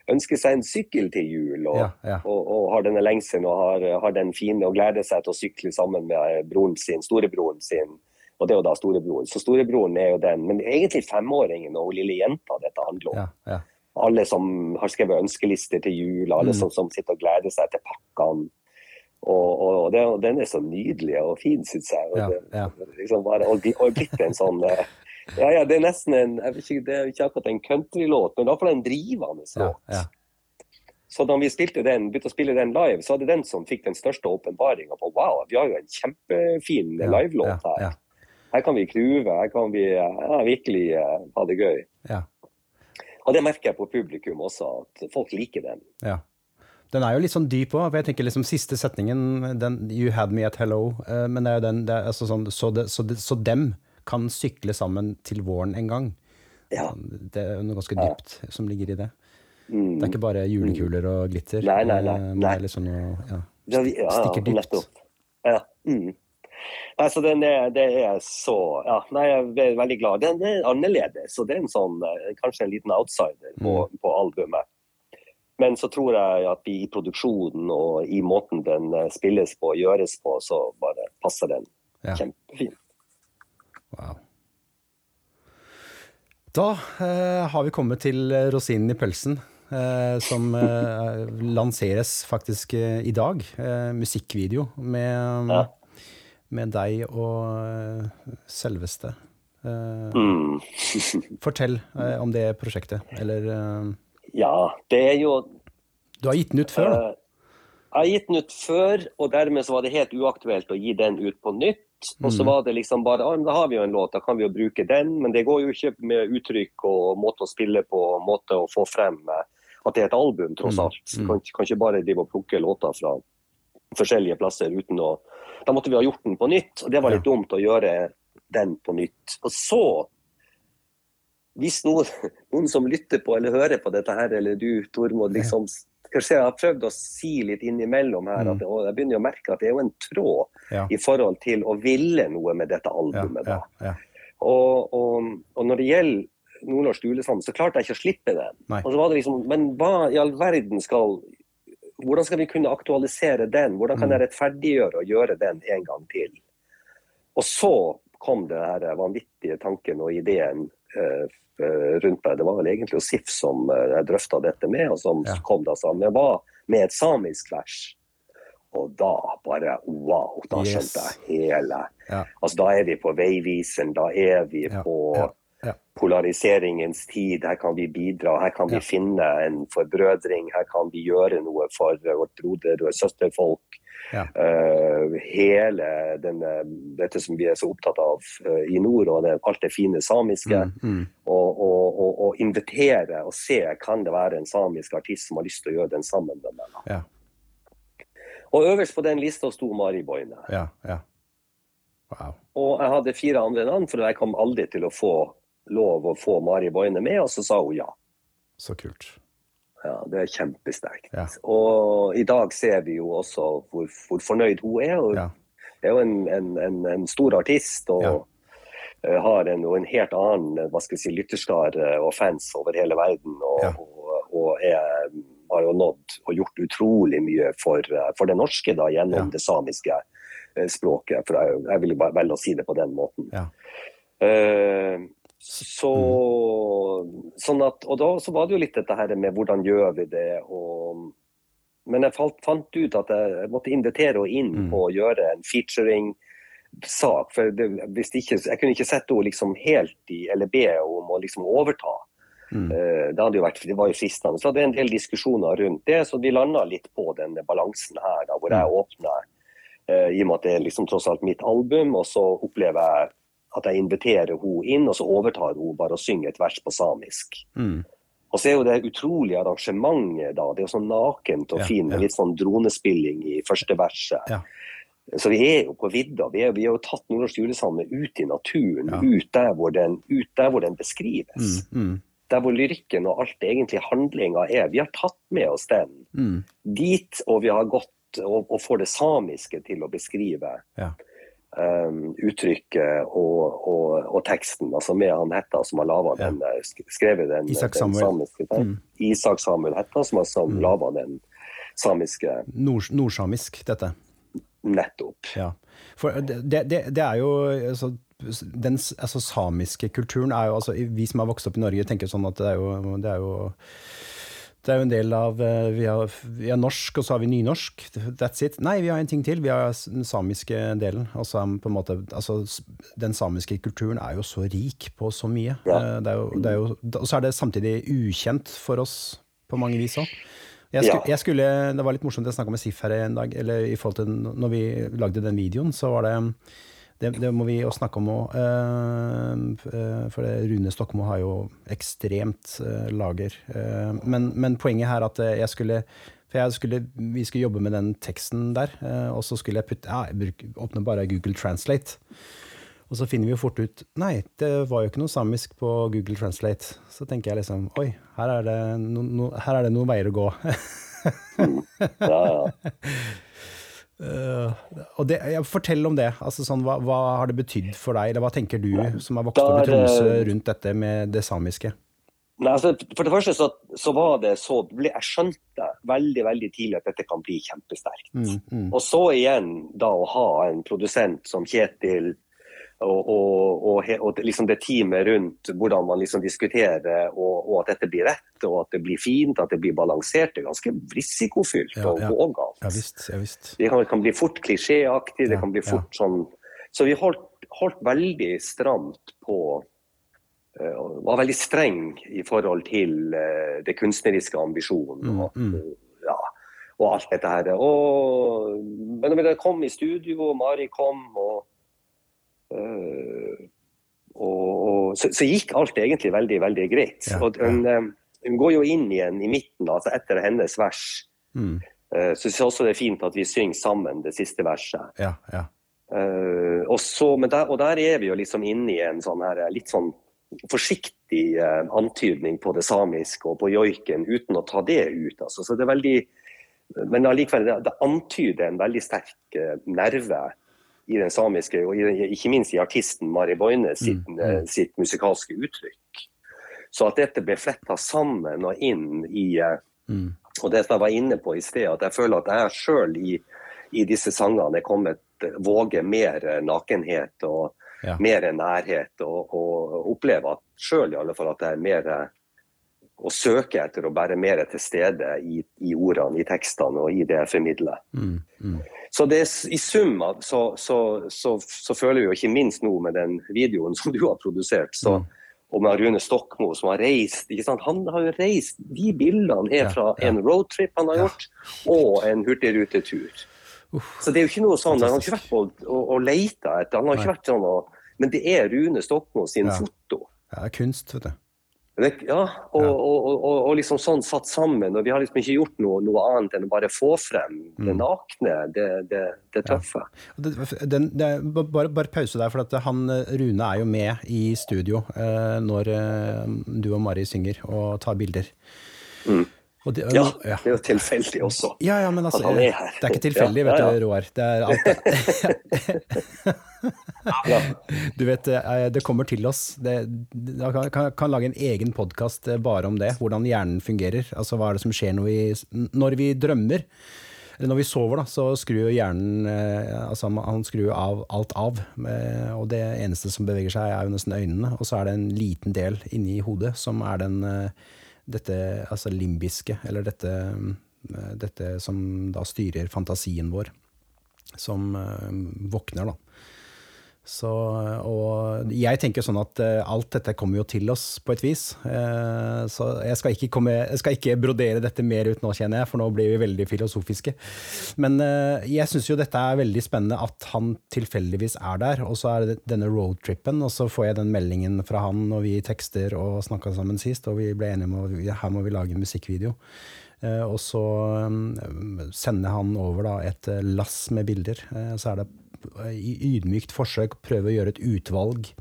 ønsker seg en sykkel til jul, og, ja, ja. og, og har denne lengselen og har, har, den fine og gleder seg til å sykle sammen med broren sin, storebroren sin. Og det er jo da storebroren. Så storebroren er jo den. Men egentlig femåringen og lille jenta dette handler om. Ja, alle som har skrevet ønskelister til jul, alle mm. som, som, sitter og gleder seg til pakkene. Og, og, det, og, den er så nydelig og fin, syns jeg. Og, det, liksom bare, og, og blitt en sånn eh, ja, ja, det er nesten en jeg vet ikke, Det er ikke akkurat en countrylåt, men iallfall en drivende låt. Ja, ja. Så da vi spilte den, begynte å spille den live, så hadde den som fikk den største åpenbaringa på wow, vi har jo en kjempefin ja, livelåt her. Her kan vi kruve, her kan vi virkelig uh, ha det gøy. Og det merker jeg på publikum også, at folk liker den. Ja. Den er jo litt sånn dyp òg. Jeg tenker liksom Siste setningen, den 'You had me at hello', uh, men det er jo den det er altså sånn, så, de, så, de, så dem kan sykle sammen til våren en gang. Ja. Sånn, det er noe ganske dypt ja. som ligger i det. Mm. Det er ikke bare julekuler og glitter. Nei, nei, nei. Men det er Liksom ja, stikker dypt. Nettopp. Ja. Mm. Nei, så den er, det er så ja, nei, Jeg er veldig glad. Den er annerledes, og det er en sånn, eh, kanskje en liten outsider på, mm. på albumet. Men så tror jeg at i produksjonen og i måten den eh, spilles på og gjøres på, så bare passer den ja. kjempefint. Wow. Da eh, har vi kommet til rosinen i pølsen, eh, som eh, (laughs) lanseres faktisk eh, i dag. Eh, musikkvideo med, ja. med, deg og eh, selveste. Mm. (laughs) fortell om det prosjektet, eller Ja, det er jo Du har gitt den ut før, da? Jeg har gitt den ut før, og dermed så var det helt uaktuelt å gi den ut på nytt. Og så mm. var det liksom bare ah, da har vi jo en låt, da kan vi jo bruke den. Men det går jo ikke med uttrykk og måte å spille på, måte å få frem eh, at det er et album, tross mm. alt. Mm. Kan, kan ikke bare drive og plukke låter fra forskjellige plasser uten å Da måtte vi ha gjort den på nytt, og det var litt dumt å gjøre den på nytt. Og så hvis noen, (laughs) noen, som lytter på eller hører på dette her, eller du Tormod, liksom kanskje jeg har prøvd å si litt innimellom her at mm. jeg begynner å merke at det er jo en tråd ja. i forhold til å ville noe med dette albumet. Ja, ja, og, og, og, når det gjelder Nordnorsk julesang, så klarte jeg ikke å slippe den. Og så var det liksom, Men hva i all verden skal Hvordan skal vi kunne aktualisere den? Hvordan kan mm. jeg rettferdiggjøre å gjøre den en gang til? Og så kom det her vanvittige tanken og ideen Eh, rundt meg. Det var vel egentlig Sif som eh, jeg drøfta dette med, og som ja. kom da sammen. Jeg var med et samisk vers. Og da bare wow, da skjønte jeg hele ja. Altså Da er vi på Veiviseren, da er vi ja. på Ja. polariseringens tid. Her kan vi bidra, her kan vi Ja. finne en forbrødring, her kan vi gjøre noe for vårt broder- og søsterfolk. Ja. Uh, hele denne, dette som vi er så opptatt av uh, i nord, og det, alt det fine samiske. Mm, mm. Og, og, og, og invitere og se kan det være en samisk artist som har lyst til å gjøre den sammen med meg. Ja. Og øverst på den lista sto Mari Boine. Ja. Ja. Wow. Og jeg hadde fire andre navn, for jeg kom aldri til å få lov å få Mari Boine med, og så sa hun ja. Så kult. Ja, Det er kjempesterkt. Ja. Og i dag ser vi jo også hvor, hvor fornøyd hun er. Hun Ja. er jo en, en, en, en stor artist og Ja. eh, har en, og en helt annen eh, hva skal jeg si, lytterskare og fans over hele verden. Og, og, og er, har jo nådd og gjort utrolig mye for, eh, for det norske da, gjennom det samiske eh, språket. For jeg, jeg vil bare velge å si det på den måten. Ja. Eh, så, sånn at, og da så var det jo litt dette her med hvordan gjør vi det. Og, men jeg falt, fant ut at jeg måtte invitere henne inn Mm. på å gjøre en featuring-sak. for det, hvis ikke, Jeg kunne ikke sette henne liksom helt i, eller be henne om å liksom overta. Mm. Eh, Det, jo vært, det var jo fristende. Så hadde vi en del diskusjoner rundt det, så vi landa litt på den balansen her, da, hvor jeg åpner eh, i og med at det er liksom tross alt mitt album, og så opplever jeg at jeg inviterer henne inn, og så overtar hun bare og synger et vers på samisk. Mm. Og så er jo det utrolige arrangementet, da. Det er jo sånn nakent og Ja, fint, med ja. litt sånn dronespilling i første verset. Ja. Så vi er jo på vidda. Vi, er, vi har jo tatt Nordnorsk julesalme ut i naturen, ut, der hvor den, ut der hvor den beskrives. Mm. Mm. Der hvor lyrikken og alt egentlig handlinga er. Vi har tatt med oss den Mm. dit, og vi har gått og, og får det samiske til å beskrive Ja. Um, uttrykket og, og, og teksten. Altså med han Hetta som har laga den, eh, skrevet den, Isak den samiske Mm. Isak Samuel Hetta som har som Mm. laga den samiske Nord, nordsamisk, dette. nettopp. Ja. For det, det, det er jo altså, den altså, samiske kulturen er jo altså, Vi som har vokst opp i Norge, tenker sånn at det er jo, det er jo det er jo en del av eh, vi har, vi har norsk, og så har vi nynorsk. That's it. Nei, vi har en ting til. Vi har den samiske delen. Og måte, altså, den samiske kulturen er jo så rik på så mye. Ja. Eh, og så er det samtidig ukjent for oss på mange vis òg. Jeg, skulle, jeg skulle, Det var litt morsomt, jeg snakka med Sif her en dag, eller i forhold til når vi lagde den videoen, så var det det, det må vi jo snakke om òg. for det, Rune Stokmo har jo ekstremt eh, lager. Eh, men, men poenget her at eh, jeg skulle for skulle, Vi skulle jobbe med den teksten der, eh, og så skulle jeg putte ja, jeg åpne bare Google Translate. Og så finner vi jo fort ut Nei, det var jo ikke noe samisk på Google Translate. Så tenker jeg liksom Oi, her er det, no, no, her er det noen veier å gå. Ja, ja. (laughs) Eh, og det, jeg, fortell om det. Altså, sånn, hva, hva har det betydd for deg, eller hva tenker du som har vokst opp i Tromsø rundt dette med det samiske? Nei, altså, for det første så, så var det så Jeg skjønte veldig veldig tidlig at dette kan bli kjempesterkt. Mm, mm, Og så igjen da å ha en produsent som Kjetil og, og, og, og liksom det teamet rundt hvordan man liksom diskuterer og, at dette blir rett og at det blir fint, at det blir balansert, det er ganske risikofylt Ja, og galt. ja visst. Ja, visst. Det kan, kan bli fort klisjéaktig, det Ja, kan bli fort sånn Så vi holdt, holdt veldig stramt på uh, var veldig streng i forhold til uh, det kunstneriske ambisjonen. Mm, mm. ja, og alt dette her. Men når vi kom i studio, og Mari kom, og, eh, og, og så, så gikk alt egentlig veldig, veldig greit. Ja, og hun, eh, hun går jo inn igjen i midten, altså etter hennes vers. Mm, Uh, Så syns jeg også det er fint at vi synger sammen det siste verset. ja, ja. Uh, og, så, men der, og der er vi jo liksom inne i en sånn her, litt sånn forsiktig uh, antydning på det samiske og på joiken, uten å ta det ut. Altså. Så det er veldig, men allikevel, det, det antyder en veldig sterk eh, nerve i den samiske, og i, ikke minst i artisten Mari Boine sitt, Mm, mm. eh, sitt musikalske uttrykk. Så at dette ble fletta sammen og inn i eh, Mm, og det jeg var inne på i sted, at jeg føler at jeg sjøl i, i disse sangene er kommet våger mer nakenhet og Ja. mer nærhet. Og, og opplever at sjøl i alle fall at jeg er mer å søke etter å være mer til stede i, i ordene, i tekstene og i det jeg formidler. mm, mm. Så det, i sum så, så, så, så føler vi jo ikke minst nå med den videoen som du har produsert, så Mm. og med Rune Stokmo som har reist. ikke sant? Han har jo reist, De bildene er fra en roadtrip han har gjort, og en hurtigrutetur. Så det er jo ikke noe sånn, Han har ikke vært på å, å lete etter, han har ikke vært sånn, men det er Rune Stokmo sin foto. Ja, det er kunst, vet du. Ja, og, og, og, og, liksom sånn satt sammen. Og vi har liksom ikke gjort noe, noe annet enn å bare få frem det mm. nakne, det, det, det tøffe. Ja. Den, bare, bare, pause der, for han, Rune er jo med i studio eh, når eh, du og Mari synger og tar bilder. Mm. Det, ja, ja, det er jo tilfeldig også. Ja, ja, men altså, det er, det er ikke tilfeldig, vet du, Roar. Det er alt (laughs) Du vet, eh, det kommer til oss. Det, jeg kan, kan, lage en egen podkast eh, bare om det. Hvordan hjernen fungerer. Altså hva er det som skjer når vi, når vi drømmer. Eller når vi sover, da, så skrur hjernen eh, altså Han skrur av alt av. Og det eneste som beveger seg, er jo nesten øynene. Og så er det en liten del inni hodet som er den dette altså limbiske, eller dette, dette som da styrer fantasien vår, som våkner, da. Så, og jeg tenker sånn at uh, alt dette kommer jo til oss på et vis. Uh, så jeg skal, komme, jeg skal, ikke brodere dette mer ut nå, kjenner jeg, for nå blir vi veldig filosofiske. Men uh, jeg syns jo dette er veldig spennende at han tilfeldigvis er der. Og så er det denne roadtripen, og så får jeg den meldingen fra han når vi tekster og snakka sammen sist, og vi ble enige om at her må vi lage en musikkvideo. og så um, sender han over da, et lass med bilder. så er det i ydmykt forsøk prøve å gjøre et utvalg.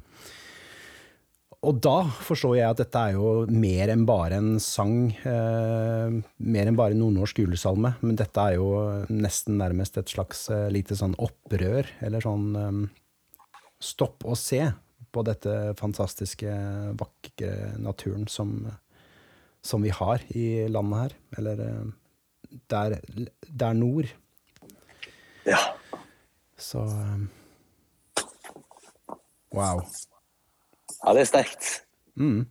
Og da forstår jeg at dette er jo mer enn bare en sang, eh, mer enn bare nordnorsk julesalme, men dette er jo nesten nærmest et slags eh, lite sånn opprør, eller sånn eh, stopp og se på dette fantastiske, vakre naturen som, som vi har i landet her, eller eh, der, der nord. Ja. Så um, Wow. Ja, det er sterkt. Mm.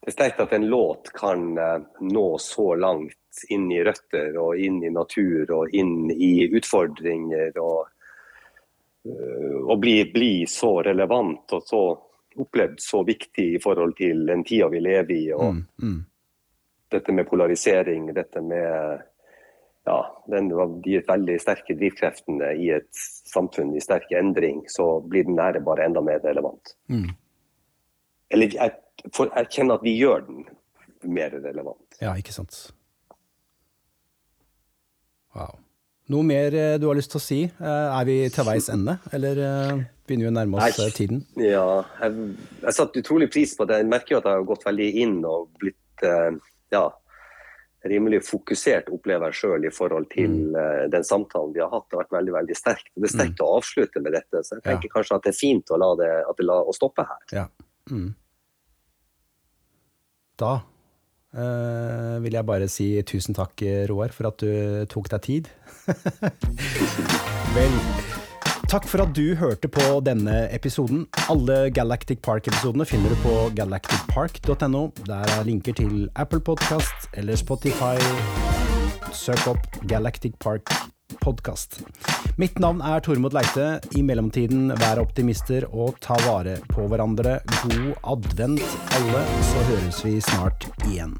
Det er sterkt at en låt kan uh, nå så langt inn i røtter og inn i natur og inn i utfordringer. Og, uh, og bli, bli, så relevant og så opplevd så viktig i forhold til den tida vi lever i. og mm, mm. Dette med polarisering, dette med ja, den, de veldig sterke drivkreftene i et samfunn i sterk endring, så blir den nære bare enda mer relevant. Mm. Eller jeg, for, jeg kjenner at vi gjør den mer relevant. Ja, ikke sant. Wow. Noe mer eh, du har lyst til å si? Eh, er vi til veis ende, eller eh, begynner vi å nærme oss Nei, tiden? Ja, jeg, jeg satte utrolig pris på det. Jeg merker jo at jeg har gått veldig inn og blitt ja, rimelig fokusert, opplever jeg sjøl, i forhold til uh, den samtalen vi har hatt. Det har vært veldig veldig sterkt. Det er sterkt mm. å avslutte med dette, så jeg tenker ja. kanskje at det er fint å la det, at det la, å stoppe her. Ja. Mm. Da uh, vil jeg bare si tusen takk, Roar, for at du tok deg tid. (laughs) Vel, Takk for at du hørte på denne episoden. Alle Galactic Park-episodene finner du på galacticpark.no. Der er linker til Apple Podcast eller Spotify. Søk opp Galactic Park Podcast. Mitt navn er Tormod Leite. I mellomtiden, vær optimister og ta vare på hverandre. God advent, alle, så høres vi snart igjen.